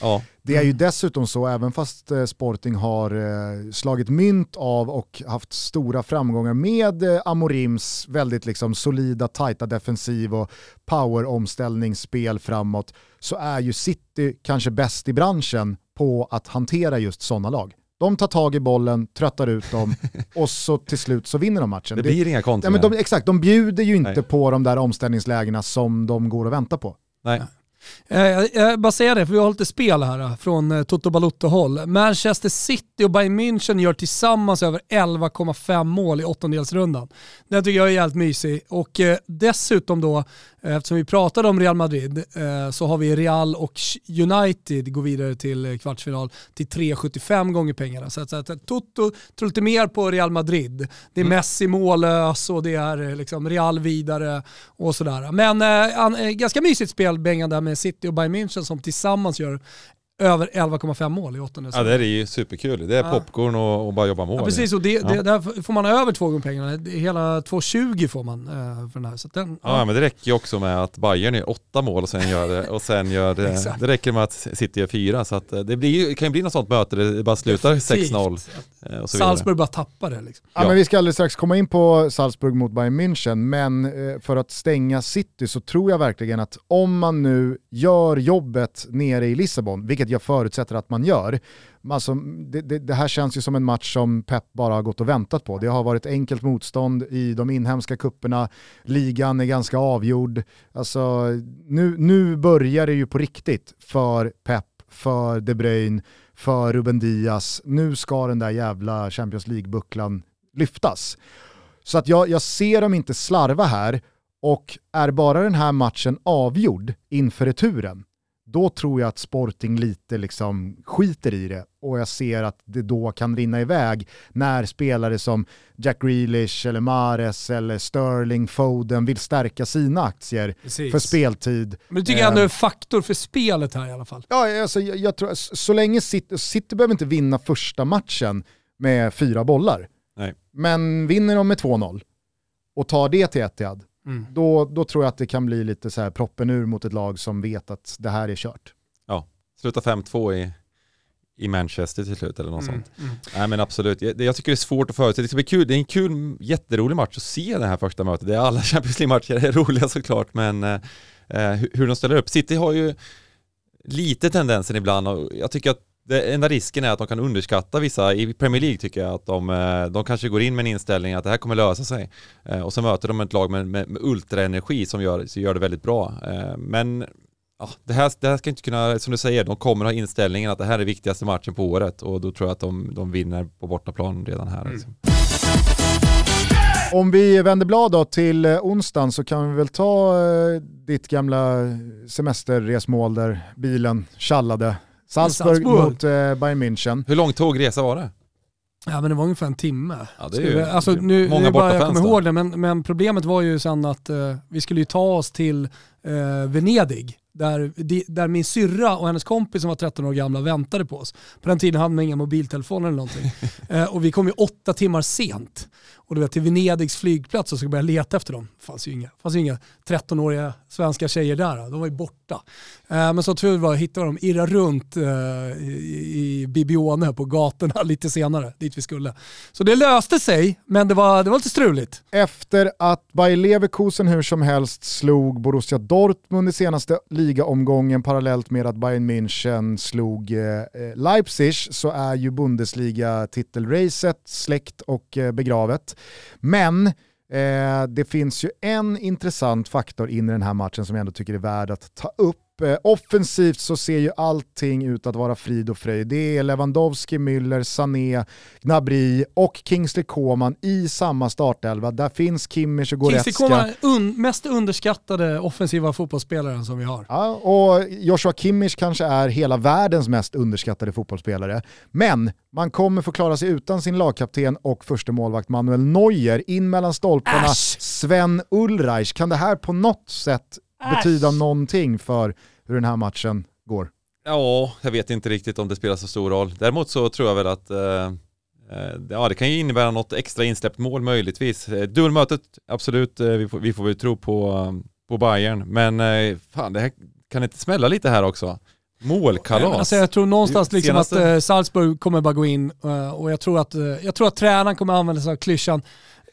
Ja, Det är ju dessutom så, även fast eh, Sporting har eh, slagit mynt av och haft stora framgångar med eh, Amorims väldigt liksom solida, tajta defensiv och power-omställningsspel framåt, så är ju City kanske bäst i branschen på att hantera just sådana lag. De tar tag i bollen, tröttar ut dem och så till slut så vinner de matchen. det Det- blir inga ja, kontringar. men de, exakt, de bjuder ju inte Nej. på de där omställningslägena som de går och väntar på. Nej. Eh, Jag, bara säga det, för vi har lite spel här eh, från eh, Toto Balotto-håll. Manchester City och Bayern München gör tillsammans över 11,5 mål i åttondelsrundan. Den tycker jag är jävligt mysig. Och dessutom då, eftersom vi pratade om Real Madrid, så har vi Real och United går vidare till kvartsfinal till 3,75 gånger pengarna. Så att, Toto tror lite mer på Real Madrid. Det är Messi mållös och det är liksom Real vidare och sådär. Men an, ganska mysigt spel Bengan där med City och Bayern München som tillsammans gör över 11,5 mål i åttonde. Ja det är ju superkul. Det är Ja. popcorn och, och bara jobba mål. Ja, precis, och det, Ja. det, där får man över två gånger pengarna. Det Hela 2,20 får man eh, för den här. Så att den, Ja men det räcker ju också med att Bayern gör åtta mål och sen gör, och sen gör det, det räcker med att City gör fyra så att eh, det, blir, det kan ju bli något sånt möte där det bara slutar 6-0 eh. Salzburg bara tappar det liksom. Ja, Ja. men vi ska alldeles strax komma in på Salzburg mot Bayern München, men för att stänga City så tror jag verkligen att om man nu gör jobbet nere i Lissabon, vilket jag förutsätter att man gör, alltså, det, det, det här känns ju som en match som Pep bara har gått och väntat på. Det har varit enkelt motstånd i de inhemska kupperna, ligan är ganska avgjord. Alltså, nu, nu börjar det ju på riktigt för Pep, för De Bruyne, för Ruben Diaz. Nu ska den där jävla Champions League-bucklan lyftas. Så att jag, jag ser dem inte slarva här och är bara den här matchen avgjord inför returen, då tror jag att Sporting lite liksom skiter i det och jag ser att det då kan rinna iväg när spelare som Jack Grealish eller Mares eller Sterling, Foden vill stärka sina aktier för speltid. Men det tycker jag ändå är Eh, en faktor för spelet här i alla fall. Ja, alltså, jag, jag tror, så så länge City, City behöver inte vinna första matchen med fyra bollar. Nej. Men vinner de med 2-0 och tar det till Etihad, Mm. då, då tror jag att det kan bli lite så här proppen ur mot ett lag som vet att det här är kört. Sluta 5-2 i, i Manchester till slut eller något Mm. sånt. Mm. Nej men absolut, jag, jag tycker det är svårt att förutse. Det ska bli kul, det är en kul, jätterolig match att se det här första mötet. Det är alla Champions League-matcher är roliga såklart, men eh, eh, hur, hur de ställer upp. City har ju lite tendensen ibland och jag tycker att det enda risken är att de kan underskatta vissa, i Premier League tycker jag att de, eh, de kanske går in med en inställning att det här kommer lösa sig. Eh, och så möter de ett lag med, med, med ultraenergi som gör, så gör det väldigt bra. Eh, men ja, det, här, det här ska inte kunna, som du säger, de kommer ha inställningen att det här är viktigaste matchen på året och då tror jag att de, de vinner på bortaplan redan här. Mm. Liksom. Om vi vänder blad då till onsdagen så kan vi väl ta ditt gamla semesterresmål där bilen tjallade. Salzburg, Salzburg. mot eh, Bayern München. Hur lång tågresa var det? Ja men det var ungefär en timme. Ja, det är ju vi- alltså, nu, många nu bara jag kommer ihåg det, men, men problemet var ju sen att eh, vi skulle ju ta oss till eh, Venedig. Där, där min syrra och hennes kompis som var 13 år gamla väntade på oss. På den tiden hade man inga mobiltelefoner eller någonting. eh, och vi kom ju åtta timmar sent. Och du vet till Venedigs flygplats och skulle börja leta efter dem. Det fanns ju inga, fanns ju inga 13-åriga svenska tjejer där. De var ju borta. Eh, men så tur var hittade de irra runt eh, i, i Bibione på gatorna lite senare, dit vi skulle. Så det löste sig, men det var, det var lite struligt. Efter att Bayer Leverkusen hur som helst slog Borussia Dortmund i senaste ligaomgången parallellt med att Bayern München slog eh, eh Leipzig så är ju Bundesliga-titelracet släckt och eh, begravet. Men eh, det finns ju en intressant faktor in i den här matchen som jag ändå tycker är värd att ta upp. Eh, offensivt så ser ju allting ut att vara frid och fröjd. Det är Lewandowski, Müller, Sané, Gnabry och Kingsley Coman i samma startelva. Där finns Kimmich och Kingsley Goretzka. Coman är un, mest underskattade offensiva fotbollsspelaren som vi har. Ja, och Joshua Kimmich kanske är hela världens mest underskattade fotbollsspelare. Men man kommer få klara sig utan sin lagkapten och första målvakt Manuel Neuer. In mellan stolparna Äsch! Sven Ulreich. Kan det här på något sätt betyda Äsch! någonting för hur den här matchen går? Ja, jag vet inte riktigt om det spelar så stor roll. Däremot så tror jag väl att eh, eh, ja, det kan ju innebära något extra insläppt mål möjligtvis. Eh, Dubbelmötet, absolut, eh, vi får, vi får väl tro på, på Bayern. Men eh, fan, det här kan inte smälla lite här också. Målkalas. Alltså jag tror någonstans liksom Senaste- att Salzburg kommer bara gå in och jag tror, att, jag tror att tränaren kommer använda sig av klyschan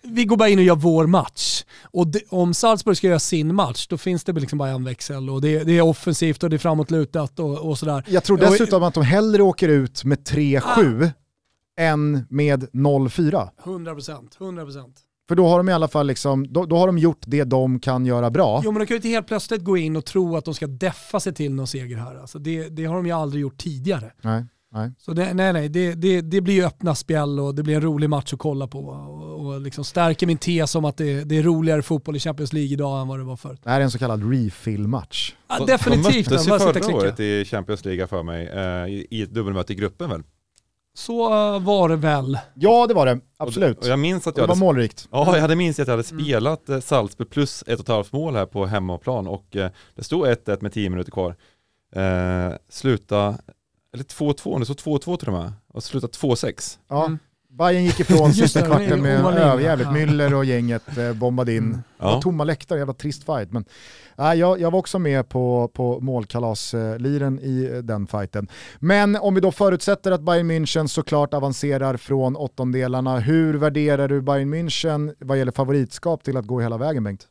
vi går bara in och gör vår match. Och det, om Salzburg ska göra sin match, då finns det liksom bara en växel. Och det, det är offensivt och det är framåtlutat och, och sådär. Jag tror dessutom att de hellre åker ut med 3-7 än med 0-4. 100%, 100%. För då har de i alla fall liksom, då, då har de gjort det de kan göra bra. Jo men de kan ju inte helt plötsligt gå in och tro att de ska deffa sig till någon seger här. Alltså det, det har de ju aldrig gjort tidigare. Nej, nej. Så det, nej nej, det, det, det blir ju öppna spjäll och det blir en rolig match att kolla på. Och, och liksom stärker min tes om att det, det är roligare fotboll i Champions League idag än vad det var förut. Det här är en så kallad refill-match. Ja, De- definitivt. De möttes ju förra klicka. året i Champions League för mig, eh, i ett dubbelmöte i gruppen väl? Så eh, var det väl. Ja det var det, absolut. Och, och jag minns att det jag var hade målrikt. Ja, jag hade minst att jag hade Mm. spelat eh, Salzburg plus ett och ett halvt mål här på hemmaplan och eh, det stod 1-1 med 10 minuter kvar. Eh, sluta eller 2-2, det står 2-2 till och med. Och slutat 2-6. Ja. Mm. Bayern gick ifrån sista det, kvarten med överjävligt. ja. Müller och gänget eh, bombade in. Mm. Det var Ja. tomma läktare, jävla trist fight. Men, nej, jag, jag var också med på, på målkalasliren i eh, den fighten. Men om vi då förutsätter att Bayern München såklart avancerar från åttondelarna, hur värderar du Bayern München vad gäller favoritskap till att gå hela vägen Bengt?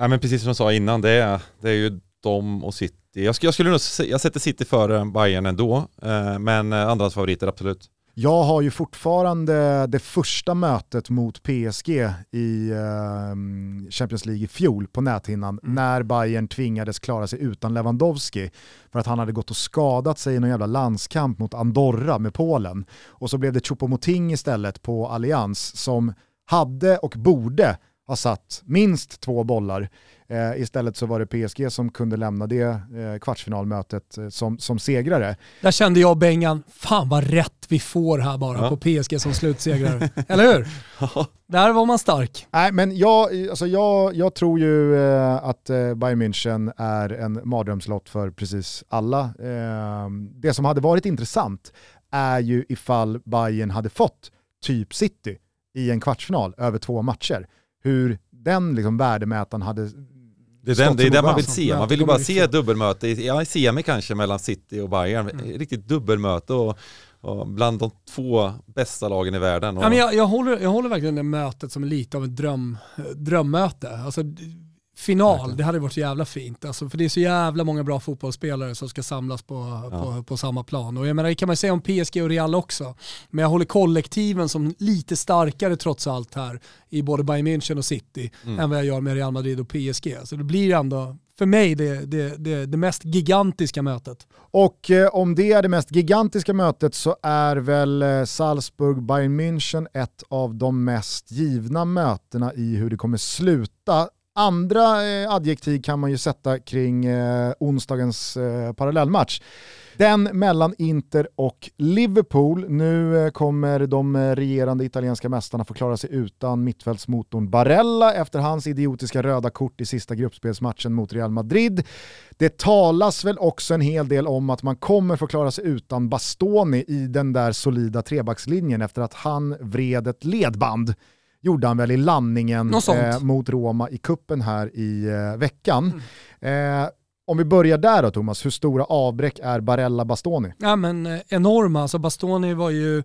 Ja, men precis som jag sa innan, det är, det är ju de och City. Jag, skulle- jag skulle nog jag sätter City före Bayern ändå, eh, men eh, andras favoriter absolut. Jag har ju fortfarande det första mötet mot PSG i eh, Champions League i fjol på näthinnan Mm. när Bayern tvingades klara sig utan Lewandowski för att han hade gått och skadat sig i någon jävla landskamp mot Andorra med Polen. Och så blev det Choupo-Moting istället på Allians som hade och borde ha satt minst två bollar. Eh, istället så var det PSG som kunde lämna det eh, kvartsfinalmötet eh, som, som segrare. Där kände jag Bengan, fan vad rätt vi får här bara Ja. på PSG som slutsegrare. Eller hur? Där var man stark. Nej, men jag, alltså jag, jag tror ju eh, att eh, Bayern München är en mardrömslott för precis alla. Eh, det som hade varit intressant är ju ifall Bayern hade fått typ City i en kvartsfinal över två matcher. Hur den liksom värdemätaren hade Det är, den, det är det man vill se. Man vill ju bara se ett dubbelmöte, ja i semi kanske mellan City och Bayern. Mm. Riktigt dubbelmöte och, och bland de två bästa lagen i världen. Och, Ja, men jag, jag, håller, jag håller verkligen det mötet som lite av ett dröm, drömmöte. Alltså, final, det hade varit så jävla fint. Alltså, för det är så jävla många bra fotbollsspelare som ska samlas på, Ja. på, på samma plan. Och jag menar, det kan man säga om PSG och Real också. Men jag håller kollektiven som lite starkare trots allt här i både Bayern München och City Mm. än vad jag gör med Real Madrid och PSG. Så det blir ändå, för mig, det, det, det, det mest gigantiska mötet. Och eh, om det är det mest gigantiska mötet så är väl eh, Salzburg-Bayern München ett av de mest givna mötena i hur det kommer sluta. Andra eh, adjektiv kan man ju sätta kring eh, onsdagens eh, parallellmatch. Den mellan Inter och Liverpool. Nu eh, kommer de eh, regerande italienska mästarna få klara sig utan mittfältsmotorn Barella efter hans idiotiska röda kort i sista gruppspelsmatchen mot Real Madrid. Det talas väl också en hel del om att man kommer få klara sig utan Bastoni i den där solida trebackslinjen efter att han vred ett ledband. Gjorde han väl i landningen eh, mot Roma i kuppen här i eh, veckan. Eh, om vi börjar där då Thomas, hur stora avbräck är Barella Bastoni? Ja men eh, enorma, alltså Bastoni var ju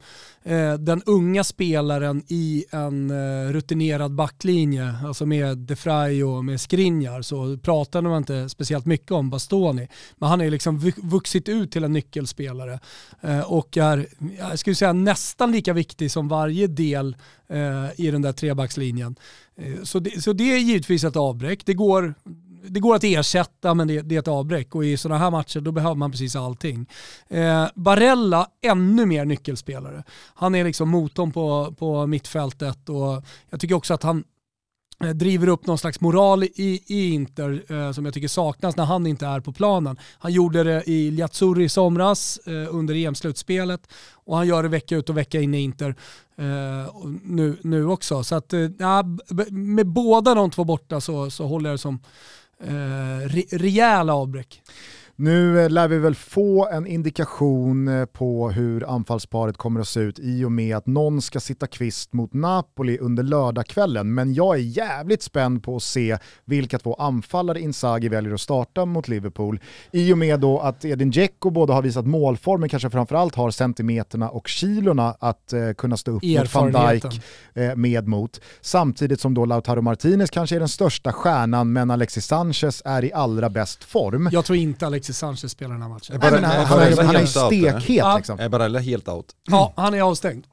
eh, den unga spelaren i en eh, rutinerad backlinje, alltså med De Frey och med Skriniar så pratade man inte speciellt mycket om Bastoni. Men han har ju liksom vuxit ut till en nyckelspelare eh, och är, jag skulle säga nästan lika viktig som varje del eh, i den där trebackslinjen. Eh, så, det, så det är givetvis ett avbräck. Det går det går att ersätta men det, det är ett avbräck och i sådana här matcher då behöver man precis allting. Eh, Barella, ännu mer nyckelspelare. Han är liksom motorn på, på mittfältet och jag tycker också att han eh, driver upp någon slags moral i, i Inter eh, som jag tycker saknas när han inte är på planen. Han gjorde det i Liazzurri i somras eh, under EM-slutspelet och han gör det vecka ut och vecka in i Inter eh, nu, nu också. Så att, eh, med båda de två borta så, så håller jag det som eh, re, rejäla avbräck. Nu eh, lär vi väl få en indikation eh, på hur anfallsparet kommer att se ut i och med att någon ska sitta kvist mot Napoli under lördagskvällen. Men jag är jävligt spänd på att se vilka två anfallare Inzaghi väljer att starta mot Liverpool. I och med då att Edin Dzeko både har visat målform men kanske framförallt har centimeterna och kilorna att eh, kunna stå upp mot van. Dijk eh, med mot. Samtidigt som då Lautaro Martinez kanske är den största stjärnan men Alexis Sanchez är i allra bäst form. Jag tror inte Alexis Sanchez spelar den här matchen. Bara- Nej, men han, är han, är, Barella han är out, stekhet Ja. liksom. Är Barella helt out? Ja, han är avstängd.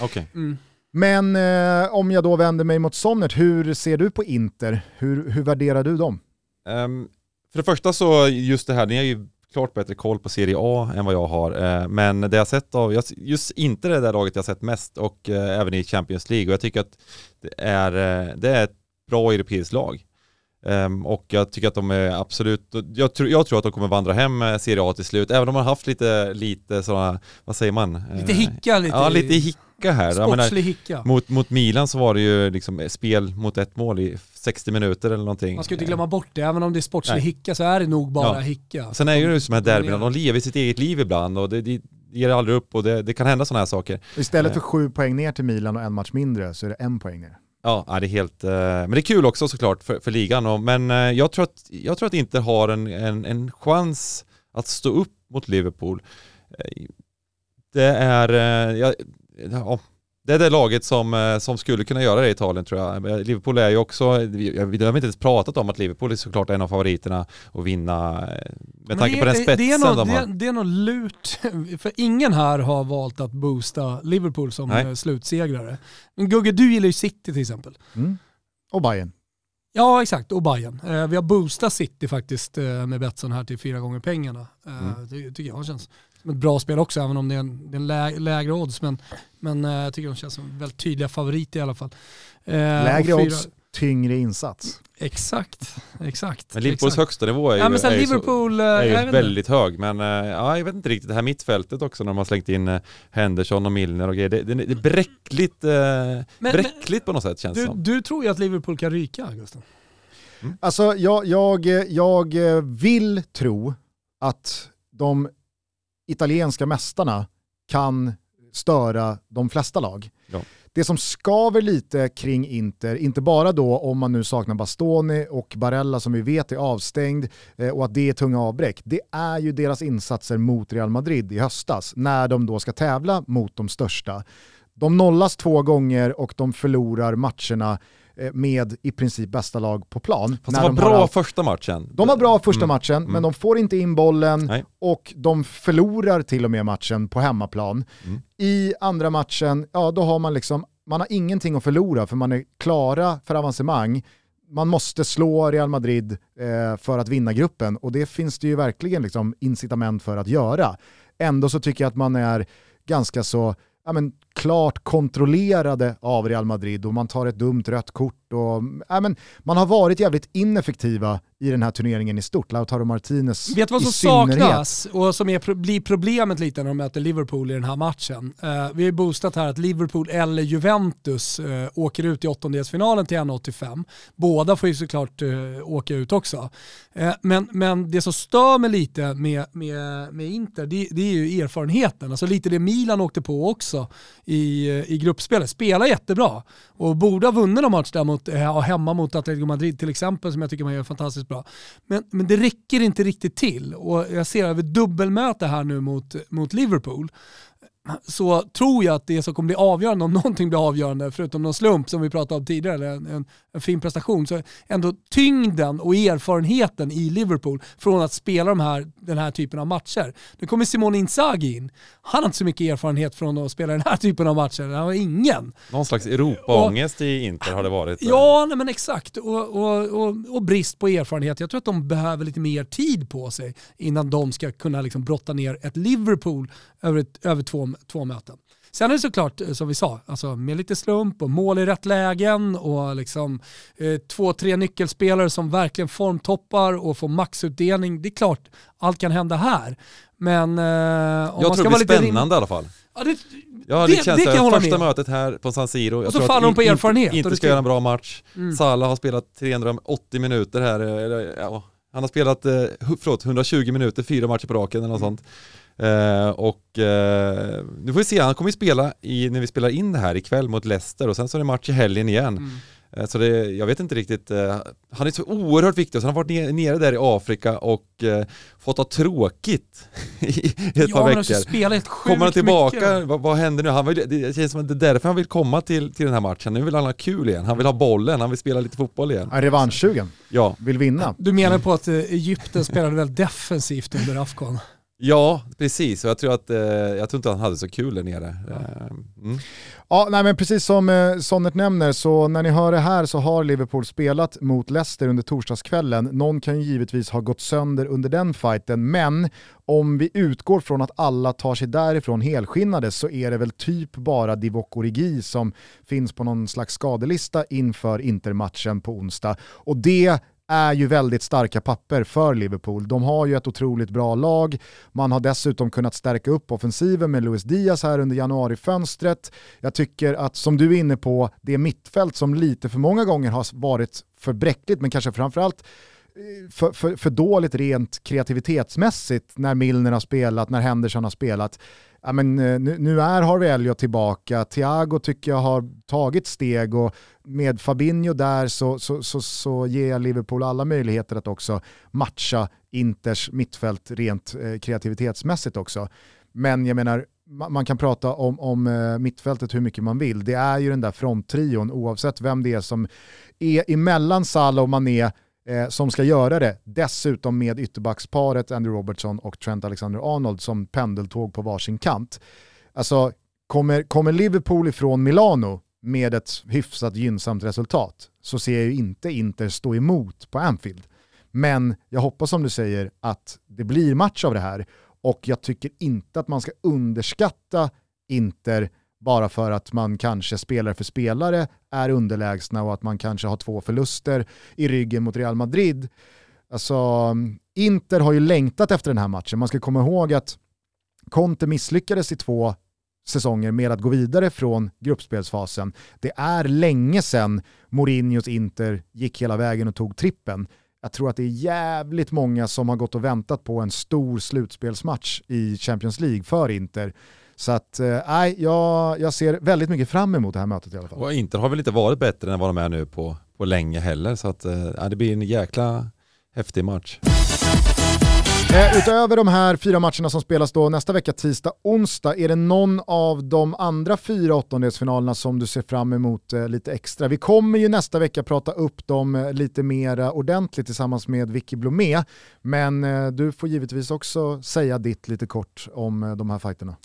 Okej. Mm. Men eh, om jag då vänder mig mot Somnert, hur ser du på Inter? Hur, hur värderar du dem? Ehm, för det första så, just det här, ni har ju klart bättre koll på Serie A än vad jag har. Eh, men det jag sett av, just inte det där laget jag sett mest och eh, även i Champions League. Och jag tycker att det är, eh, det är ett bra europeiskt lag. Ehm, och jag tycker att de är absolut, jag, tror- jag tror att de kommer vandra hem eh, Serie A till slut, även om de har haft lite, lite sådana, vad säger man? Lite Eh, hicka, lite, Ja, lite hick, hicka här. Sportslig hicka. mot, mot Milan så var det ju liksom spel mot ett mål i 60 minuter eller någonting. Man ska inte glömma bort det, även om det är sportslig Nej. hicka så är det nog bara Ja. hicka. Sen är ju det som här derbyna, de lever sitt eget liv ibland och det, det ger aldrig upp och det, det kan hända sådana här saker. Istället för sju poäng ner till Milan och en match mindre så är det en poäng ner. Ja, det är helt... Eh, men det är kul också såklart för, för ligan. Men eh, jag, tror att, jag tror att Inter har en, en, en chans att stå upp mot Liverpool. Eh, det är... ja, ja, det är det laget som, eh, som skulle kunna göra det i Italien tror jag. Eh, Liverpool är ju också, vi, har inte ens pratat om att Liverpool är såklart en av favoriterna att vinna eh, med Men tanke det, på den spetsen det är nog, de har. det är nog lurt, för ingen här har valt att boosta Liverpool som Nej. slutsegrare. Men Gugge, du gillar ju City till exempel. Mm. Och Bayern. Ja exakt, och Bayern. Eh, vi har boostat City faktiskt eh, med Betsson här till fyra gånger pengarna. Eh, Mm. Det tycker jag känns som ett bra spel också, även om det är en, det är en lä, lägre odds. Men, men eh, jag tycker de känns som väldigt tydliga favoriter i alla fall. Eh, Lägre odds, tyngre insats. Exakt, exakt. Men Liverpools exakt. högsta nivå är ju, Ja, men sen är så- Liverpool, eh, är ju jag vet inte. väldigt hög, men eh, ja, jag vet inte riktigt, det här mittfältet också när de har slängt in eh, Henderson och Milner och grejer, det, det, det är bräckligt, eh, men- bräckligt på något sätt känns det Du, som. du tror ju att Liverpool kan ryka, Gustav. Alltså jag, jag, jag vill tro att de italienska mästarna kan störa de flesta lag. Ja. Det som skaver lite kring Inter, inte bara då om man nu saknar Bastoni och Barella som vi vet är avstängd eh, och att det är tunga avbräck, det är ju deras insatser mot Real Madrid i höstas när de då ska tävla mot de största. De nollas två gånger och de förlorar matcherna med i princip bästa lag på plan. Fast det var de bra allt- första matchen. de var bra första Mm. matchen, Mm. men de får inte in bollen Nej. och de förlorar till och med matchen på hemmaplan. Mm. I andra matchen, ja då har man liksom, man har ingenting att förlora för man är klara för avancemang. Man måste slå Real Madrid eh, för att vinna gruppen och det finns det ju verkligen liksom incitament för att göra. Ändå så tycker jag att man är ganska så ja, men, klart kontrollerade av Real Madrid och man tar ett dumt rött kort. Och, ja, men, man har varit jävligt ineffektiva i den här turneringen i stort, Lautaro Martinez Vet du vad som saknas och som är, blir problemet lite när de möter Liverpool i den här matchen? Eh, vi har ju boostat här att Liverpool eller Juventus eh, åker ut i åttondelsfinalen till 1,85. Båda får ju såklart eh, åka ut också. Men, men det som stör mig lite med, med, med Inter, det, det är ju erfarenheten. Alltså lite det Milan åkte på också i, eh, i gruppspelet. Spelar jättebra och borde ha vunnit någon match där mot, äh, hemma mot Atletico Madrid till exempel som jag tycker man gör fantastiskt bra. Men, men det räcker inte riktigt till och jag ser över dubbelmöte här nu mot, mot Liverpool så tror jag att det som kommer bli avgörande, om någonting blir avgörande, förutom någon slump som vi pratade om tidigare, eller en, en, en fin prestation, så ändå tyngden och erfarenheten i Liverpool från att spela de här, den här typen av matcher. Nu kommer Simone Inzaghi in. Han har inte så mycket erfarenhet från att spela den här typen av matcher. Han har ingen. Någon slags Europaångest i Inter har det varit. Ja, nej men exakt. Och, och, och, och brist på erfarenhet. Jag tror att de behöver lite mer tid på sig innan de ska kunna liksom brotta ner ett Liverpool över, ett, över två, två möten. Sen är det såklart, eh, som vi sa, alltså med lite slump och mål i rätt lägen och liksom eh, två, tre nyckelspelare som verkligen formtoppar och får maxutdelning. Det är klart, allt kan hända här. Men eh, om Jag man tror ska det blir spännande i alla fall. Ja, det, Ja, Det- det, känns det kan jag första med mötet här på San Siro. Jag Och så tror faller de på erfarenhet, Inte det ska göra en bra match. Mm. Salah har spelat 380 minuter här. eller, Ja, han har spelat, eh, förlåt, 120 minuter, fyra matcher på raken eller något Mm. sånt. Eh, och eh, nu får vi se, han kommer ju spela i, när vi spelar in det här ikväll mot Leicester och sen så är det match i helgen igen. Mm. Eh, Så det, jag vet inte riktigt, eh, han är så oerhört viktig och så har han varit ner- nere där i Afrika och eh, fått ha tråkigt i ett ja, par veckor. spela helt Kommer han tillbaka? Vad, vad händer nu? Han vill, det känns som att det är därför han vill komma till, till den här matchen. Nu vill han ha kul igen. Han vill ha bollen, han vill spela lite fotboll igen. Är revanschsugen, Ja, vill vinna. Du menar på att Egypten spelade väldigt defensivt under Afghan? Ja precis. Och jag tror, att, eh, jag tror inte han hade så kul där nere. Eh, Mm. Ja, nej, men precis som eh, Sonnet nämner, så när ni hör det här så har Liverpool spelat mot Leicester under torsdagskvällen. Någon kan ju givetvis ha gått sönder under den fighten, men om vi utgår från att alla tar sig därifrån helskinnade så är det väl typ bara Divock Origi som finns på någon slags skadelista inför Intermatchen på onsdag. Och det är ju väldigt starka papper för Liverpool. De har ju ett otroligt bra lag, man har dessutom kunnat stärka upp offensiven med Luis Diaz här under januarifönstret. Jag tycker att, som du är inne på, det mittfält som lite för många gånger har varit för bräckligt, men kanske framförallt för, för, för dåligt rent kreativitetsmässigt när Milner har spelat, när Henderson har spelat ja, men, eh, nu, nu är Harvey Elliot tillbaka, Thiago tycker jag har tagit steg och med Fabinho där så, så, så, så ger jag Liverpool alla möjligheter att också matcha Inters mittfält rent eh, kreativitetsmässigt också. Men jag menar, man kan prata om, om eh, mittfältet hur mycket man vill. Det är ju den där fronttrion oavsett vem det är som är emellan Salah och Mané eh, som ska göra det. Dessutom med ytterbacksparet Andrew Robertson och Trent Alexander-Arnold som pendeltåg på varsin kant. Alltså, kommer, kommer Liverpool ifrån Milano med ett hyfsat gynnsamt resultat så ser jag ju inte Inter stå emot på Anfield. Men jag hoppas som du säger att det blir match av det här och jag tycker inte att man ska underskatta Inter bara för att man kanske spelare för spelare är underlägsna och att man kanske har två förluster i ryggen mot Real Madrid. Alltså, Inter har ju längtat efter den här matchen. Man ska komma ihåg att Conte misslyckades i två säsonger med att gå vidare från gruppspelsfasen. Det är länge sedan Mourinhos Inter gick hela vägen och tog trippen. Jag tror att det är jävligt många som har gått och väntat på en stor slutspelsmatch i Champions League för Inter. Så att, eh, nej, eh, jag, jag ser väldigt mycket fram emot det här mötet i alla fall. Och Inter har väl inte varit bättre än vad de är nu på, på länge heller, så att eh, det blir en jäkla häftig match. Eh, utöver de här fyra matcherna som spelas då nästa vecka, tisdag, onsdag, är det någon av de andra fyra åttondelsfinalerna som du ser fram emot eh, lite extra? Vi kommer ju nästa vecka prata upp dem eh, lite mer ordentligt tillsammans med Vicky Blomé, men eh, du får givetvis också säga ditt lite kort om eh, de här fighterna.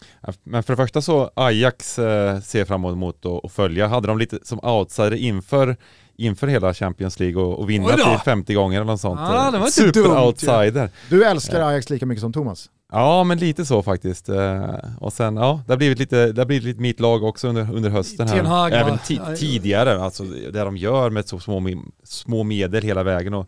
Men för det första så Ajax eh, ser fram emot att följa. Hade de lite som outsider inför inför hela Champions League och, och vinna till 50 gånger eller något sånt. Ah, det var inte Super dumt, outsider. Ja. Du älskar Ajax lika mycket som Thomas? Ja, men lite så faktiskt. Eh, och sen, ja, det har blivit lite, det har blivit lite mitt lag också under, under hösten här. Hag, Även tidigare, alltså det de gör med så små, små medel hela vägen. Och,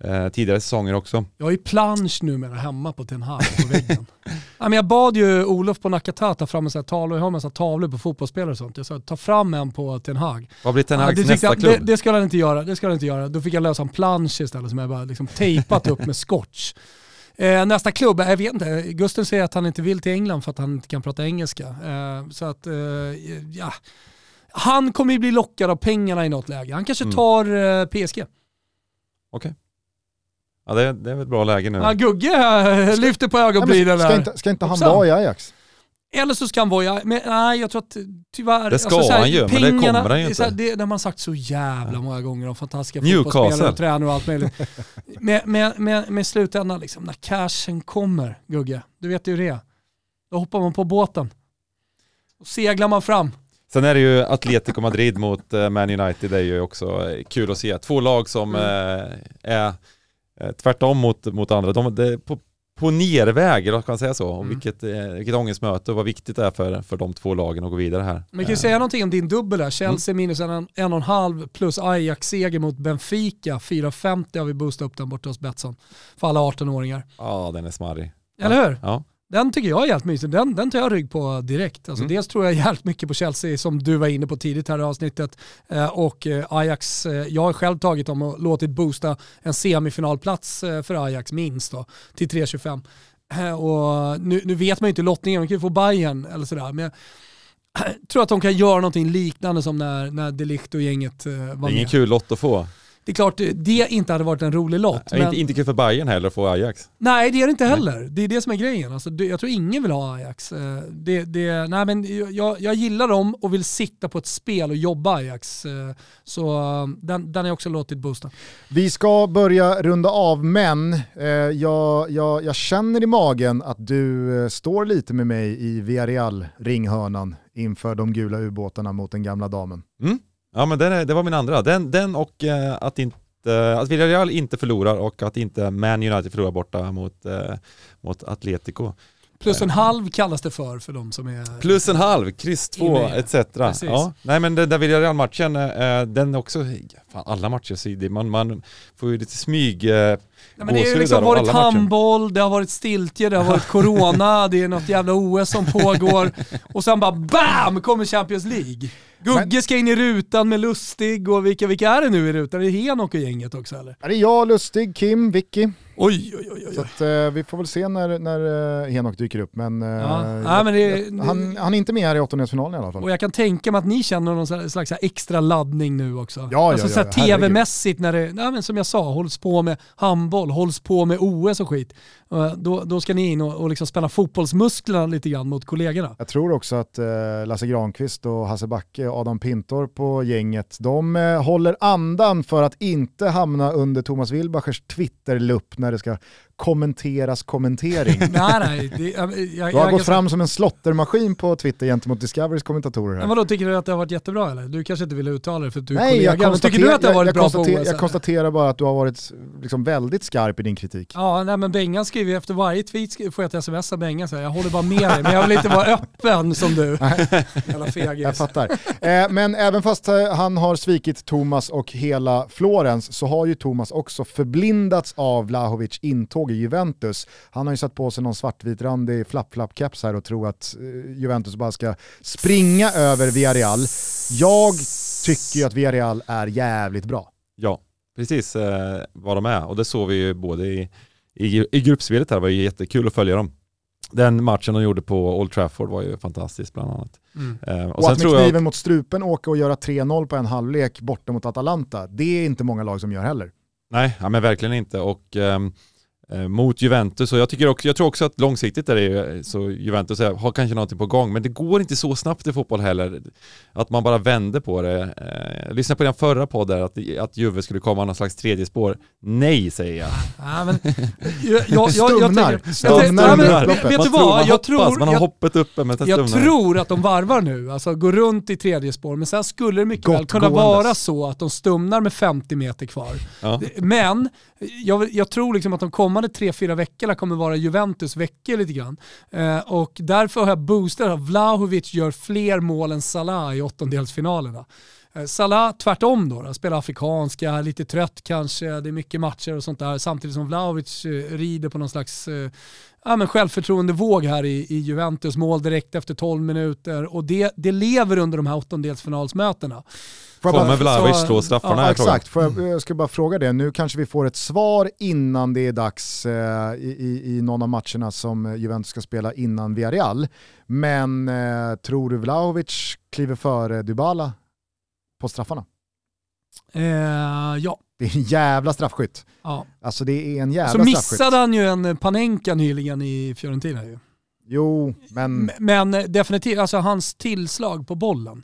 eh, tidigare säsonger också. Jag har ju plansch numera hemma på Ten Hag på väggen. ja, men jag bad ju Olof på Nakata ta fram en sån här tavla, jag har en massa tavlor på fotbollsspelare och sånt. Jag sa ta fram en på Ten Hag. Vad blir Ten Hags ja, nästa jag, klubb? Det, det ska han inte göra, det ska han inte göra. Då fick jag lösa en plansch istället som jag bara liksom tejpat upp med scotch. Eh, nästa klubb, jag vet inte, Gusten säger att han inte vill till England för att han inte kan prata engelska. Eh, så att, eh, ja. Han kommer ju bli lockad av pengarna i något läge. Han kanske mm. tar eh, PSG. Okej. Okay. Ja det är, det är väl ett bra läge nu. Ja, Gugge lyfter på ögonbrynen ska, ska, inte, ska inte han vara i Ajax? Eller så ska han vara i men nej jag tror att tyvärr... Det ska alltså, här, han ju, men det kommer han ju inte. Det, det, det har man sagt så jävla många gånger om fantastiska fotbollsspelare och tränare och allt möjligt. med, med, med, med slutändan liksom, när cashen kommer, Gugge, du vet ju det. Då hoppar man på båten. Och seglar man fram. Sen är det ju Atletico Madrid mot eh, Man United, det är ju också kul att se. Två lag som mm. är Eh, tvärtom mot, mot andra. De, det, på, på nerväg, kan man säga så? Mm. vilket, eh, vilket ångestmöte och vad viktigt det är för, för de två lagen att gå vidare här. Men kan du säga någonting om din dubbel där? Chelsea mm. minus en, en och en halv plus Ajax-seger mot Benfica. 4,50 har vi boostat upp den borta hos Betsson. För alla 18-åringar. Ja, den är smarrig. Eller hur? Ja. Den tycker jag är helt mysig. Den, den tar jag rygg på direkt. Alltså mm. Dels tror jag jävligt mycket på Chelsea som du var inne på tidigt här i avsnittet. Eh, och eh, Ajax, eh, jag har själv tagit dem och låtit boosta en semifinalplats för Ajax minst då, till 3,25. Eh, och nu, nu, vet man ju inte lottningen, man kan ju få Bayern eller sådär. Men jag tror att de kan göra någonting liknande som när, när Delict och gänget var med. Det är ingen kul lott att få. Det är klart det inte hade varit en rolig lott. Men... inte, inte kul för Bayern heller att få Ajax. Nej det är det inte heller. Nej. Det är det som är grejen. Alltså, jag tror ingen vill ha Ajax. Eh, det, det, nej, men jag, jag gillar dem och vill sitta på ett spel och jobba Ajax. Eh, så eh, den, den är också låtit boosta. Vi ska börja runda av men jag, jag, jag känner i magen att du står lite med mig i Villarreal-ringhörnan inför de gula ubåtarna mot den gamla damen. Mm. Ja men den, det var min andra. Den, den och eh, att, inte, att Villarreal inte förlorar och att inte Man United förlorar borta mot, eh, mot Atletico. Plus en halv kallas det för, för de som är... Plus en halv, kryss två etc. Precis. Ja. Nej men den där Villarreal-matchen, eh, den också, fan alla matcher, så det, man, man får ju lite smyg eh, Nej, men det har liksom varit alla matcher. handboll, det har varit stiltje, det har varit corona, det är något jävla OS som pågår. Och sen bara BAM! kommer Champions League. Gugge ska in i rutan med Lustig och vilka, vilka är det nu i rutan? Är det Henok och gänget också eller? Är det jag, Lustig, Kim, Vicky? Oj, oj, oj. Så oj. att, eh, vi får väl se när, när eh, Henok dyker upp. Men, eh, Ja. jag- Nej, men det- han, han är inte med här i åttondelsfinalen i alla fall. Och jag kan tänka mig att ni känner någon slags extra laddning nu också. ja, alltså ja, så här herregud. tv-mässigt när det, nej, men som jag sa, hålls på med handboll, hålls på med OS och skit. Eh, Då, då ska ni in och, och liksom spänna fotbollsmusklerna lite grann mot kollegorna. Jag tror också att eh, Lasse Granqvist och Hasse Backe Adam Pintor på gänget, de eh, håller andan för att inte hamna under Thomas Wilbachers Twitter-lupp när det ska kommenteras kommentering. nej, nej. Det, jag, jag, Du har jag, gått fram som en slottermaskin på Twitter gentemot Discoverys kommentatorer Men vadå, tycker du att det har varit jättebra eller? Du kanske inte vill uttala det för att du är Nej, kollega, jag tycker du att det har varit bra jag, på konstaterar, OS? jag konstaterar bara att du har varit liksom väldigt skarp i din kritik. Ja, nej men Bengan skriver efter varje tweet får jag ett sms av Bengan så här, jag håller bara med dig, men jag vill inte vara öppen som du. Jävla fegis. Jag fattar. Eh, men även fast eh, han har svikit Thomas och hela Florens så har ju Thomas också förblindats av Vlahovic intåg i Juventus. Han har ju satt på sig någon svartvitrandig flapp-flapp-keps här och tror att eh, Juventus bara ska springa över Villarreal. Jag tycker ju att Villarreal är jävligt bra. Ja, precis eh, vad de är. Och det såg vi ju både i, i, i gruppspelet här, det var ju jättekul att följa dem. Den matchen de gjorde på Old Trafford var ju fantastisk bland annat. Mm. Eh, och Och, sen att med tror jag, kniven mot strupen åka och göra 3-0 på en halvlek borta mot Atalanta, det är inte många lag som gör heller. nej, ja, men verkligen inte. Och eh, mot Juventus, och jag, tycker också, jag tror också att långsiktigt är det ju, så Juventus har kanske någonting på gång, men det går inte så snabbt i fotboll heller. Att man bara vänder på det. Eh, jag lyssnade på den förra podden, att, att Juve skulle komma någon slags tredje spår. Nej, säger jag. Ja, men, jag, jag, jag, jag, Stumnar. tänker- under. Vet du tror, vad? Jag hoppas, tror, man har hoppet uppe men jag tror att de varvar nu, alltså går runt i tredje spår, men sen skulle det mycket väl kunna gåendes. vara så att de stumnar med 50 meter kvar. Ja. Men jag, jag tror liksom att de kommande tre fyra veckorna kommer vara Juventus veckor lite grann. Eh, och därför har jag boostat att Vlahovic gör fler mål än Salah i åttondelsfinalerna. Eh, Salah tvärtom då, då, spelar afrikanska, lite trött kanske, det är mycket matcher och sånt där. Samtidigt som Vlahovic eh, rider på någon slags eh, ja, men självförtroendevåg här i, i Juventus, mål direkt efter 12 minuter och det, det lever under de här åttondelsfinalsmötena. Kommer Vlahovic slå straffarna? Ja, exakt. Jag, jag ska bara fråga det. Nu kanske vi får ett svar innan det är dags eh, i, i, i någon av matcherna som Juventus ska spela innan Villarreal. Men eh, tror du Vlahovic kliver före Dybala på straffarna? Eh, ja. Det är en jävla straffskytt. ja. Alltså det är en jävla Så straffskytt. missade han ju en Panenka nyligen i Fiorentina ju. Jo, men Men eh, definitivt, alltså hans tillslag på bollen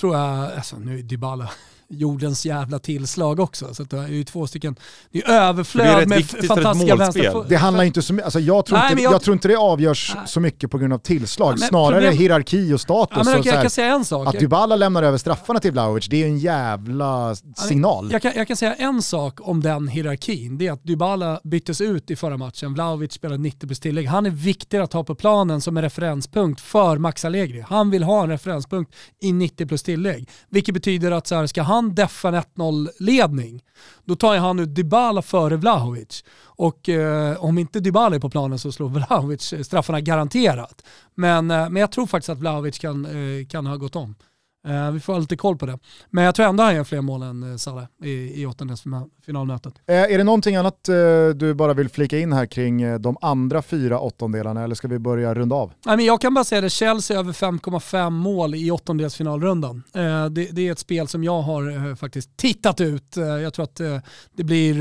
tror jag, alltså nu är Dybala jordens jävla tillslag också. Så att det är ju två stycken, det är För det är överflöd med fantastiska målspel. vänster. det handlar inte så mycket, alltså jag, tror Nej, inte, jag... jag- tror inte det avgörs Nej. så mycket på grund av tillslag, Ja, snarare problem- hierarki och status. Ja, men jag, och så jag här, kan säga en sak. att Dybala lämnar över straffarna till Vlahovic, det är ju en jävla signal. Jag kan, jag kan säga en sak om den hierarkin. Det är att Dybala byttes ut i förra matchen. Vlahovic spelade 90 plus tillägg. Han är viktig att ha på planen som en referenspunkt för Max Allegri. Han vill ha en referenspunkt i 90 plus tillägg. Vilket betyder att så här, ska han han deffar en 1-0-ledning, då tar han ut Dybala före Vlahovic. Och eh, om inte Dybala är på planen så slår Vlahovic eh, straffarna garanterat. Men, eh, men jag tror faktiskt att Vlahovic kan, eh, kan ha gått om. Eh, vi får ha lite koll på det. Men jag tror ändå han gör fler mål än eh, Salah i, i åttondelsfinalmötet. Eh, är det någonting annat du bara vill flika in här kring de andra fyra åttondelarna eller ska vi börja runda av? Nej, men jag kan bara säga det, Chelsea över 5,5 mål i åttondelsfinalrundan. Det, det är ett spel som jag har faktiskt tittat ut. Jag tror att det, blir,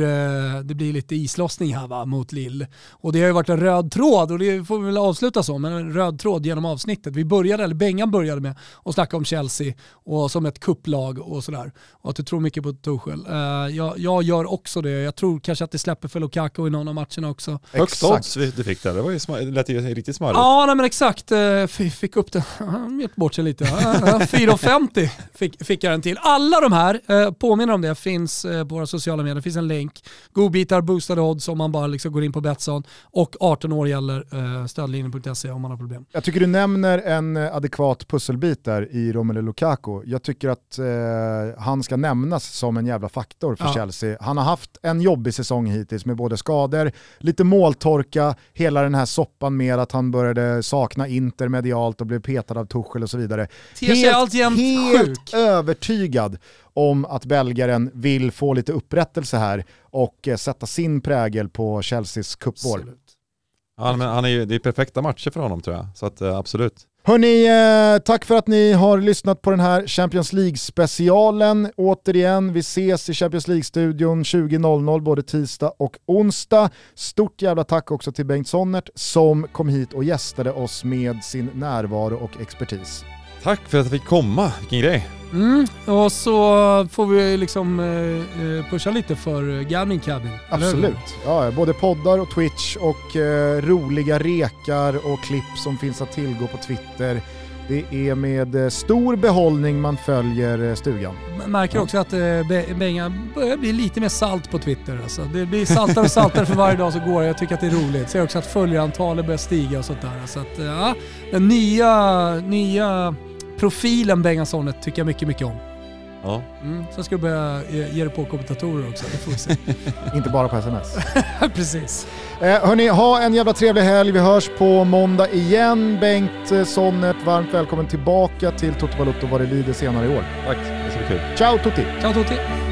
det blir lite islossning här va, mot Lille. Och det har ju varit en röd tråd och det får vi väl avsluta så, men en röd tråd genom avsnittet. Vi började, eller Bengan började med att snacka om Chelsea Och som ett kupplag och sådär. Och att du tror mycket på Tuchel. Uh, jag, jag, gör också det. Jag tror kanske att det släpper för Lukaku i någon av matcherna också. Högst odds du fick där, det var ju smar, det lät ju riktigt smarrigt. Ja, nej, men exakt. Uh, fick upp det, han gett bort sig lite. Uh, 4,50 fick, fick jag den till. Alla de här, uh, påminner om det, finns uh, på våra sociala medier. Det finns en länk. Godbitar, boostade odds om man bara liksom går in på Betsson. Och 18 år gäller uh, stödlinjen.se om man har problem. Jag tycker du nämner en adekvat pusselbit där i Romelu Lukaku. Jag tycker att eh, han ska nämnas som en jävla faktor för ja. Chelsea. Han har haft en jobbig säsong hittills med både skador, lite måltorka, hela den här soppan med att han började sakna Inter medialt och blev petad av Tuchel och så vidare. Helt, helt sjuk. övertygad om att belgaren vill få lite upprättelse här och eh, sätta sin prägel på Chelseas cupvår. Ja, men han är ju, det är perfekta matcher för honom tror jag, så att, eh, absolut. Hörni, eh, tack för att ni har lyssnat på den här Champions League-specialen. Återigen, vi ses i Champions League-studion 20.00 både tisdag och onsdag. Stort jävla tack också till Bengt Sonnert som kom hit och gästade oss med sin närvaro och expertis. Tack för att jag fick komma, vilken grej. Mm, och så får vi liksom eh, eh pusha lite för Gambling Cabin. Absolut. Ja, både poddar och Twitch och eh, roliga rekar och klipp som finns att tillgå på Twitter. Det är med eh, stor behållning man följer eh, stugan. Man märker också att eh, Benga börjar bli lite mer salt på Twitter. Alltså. Det blir saltare och saltare för varje dag som går. Jag tycker att det är roligt. Ser också att följarantalet börjar stiga och sånt där. Så att, ja, den nya, nya profilen Bengan Sonnet tycker jag mycket, mycket om. Ja. Mm, sen ska du börja ge dig på kommentatorer också, det får vi se. Inte bara på sms. Precis. Eh, hörni, ha en jävla trevlig helg. Vi hörs på måndag igen. Bengt eh, Sonnet, varmt välkommen tillbaka till Toto Balotto vad det lider senare i år. Tack, det ska bli kul. Ciao Tutti! Ciao Tutti!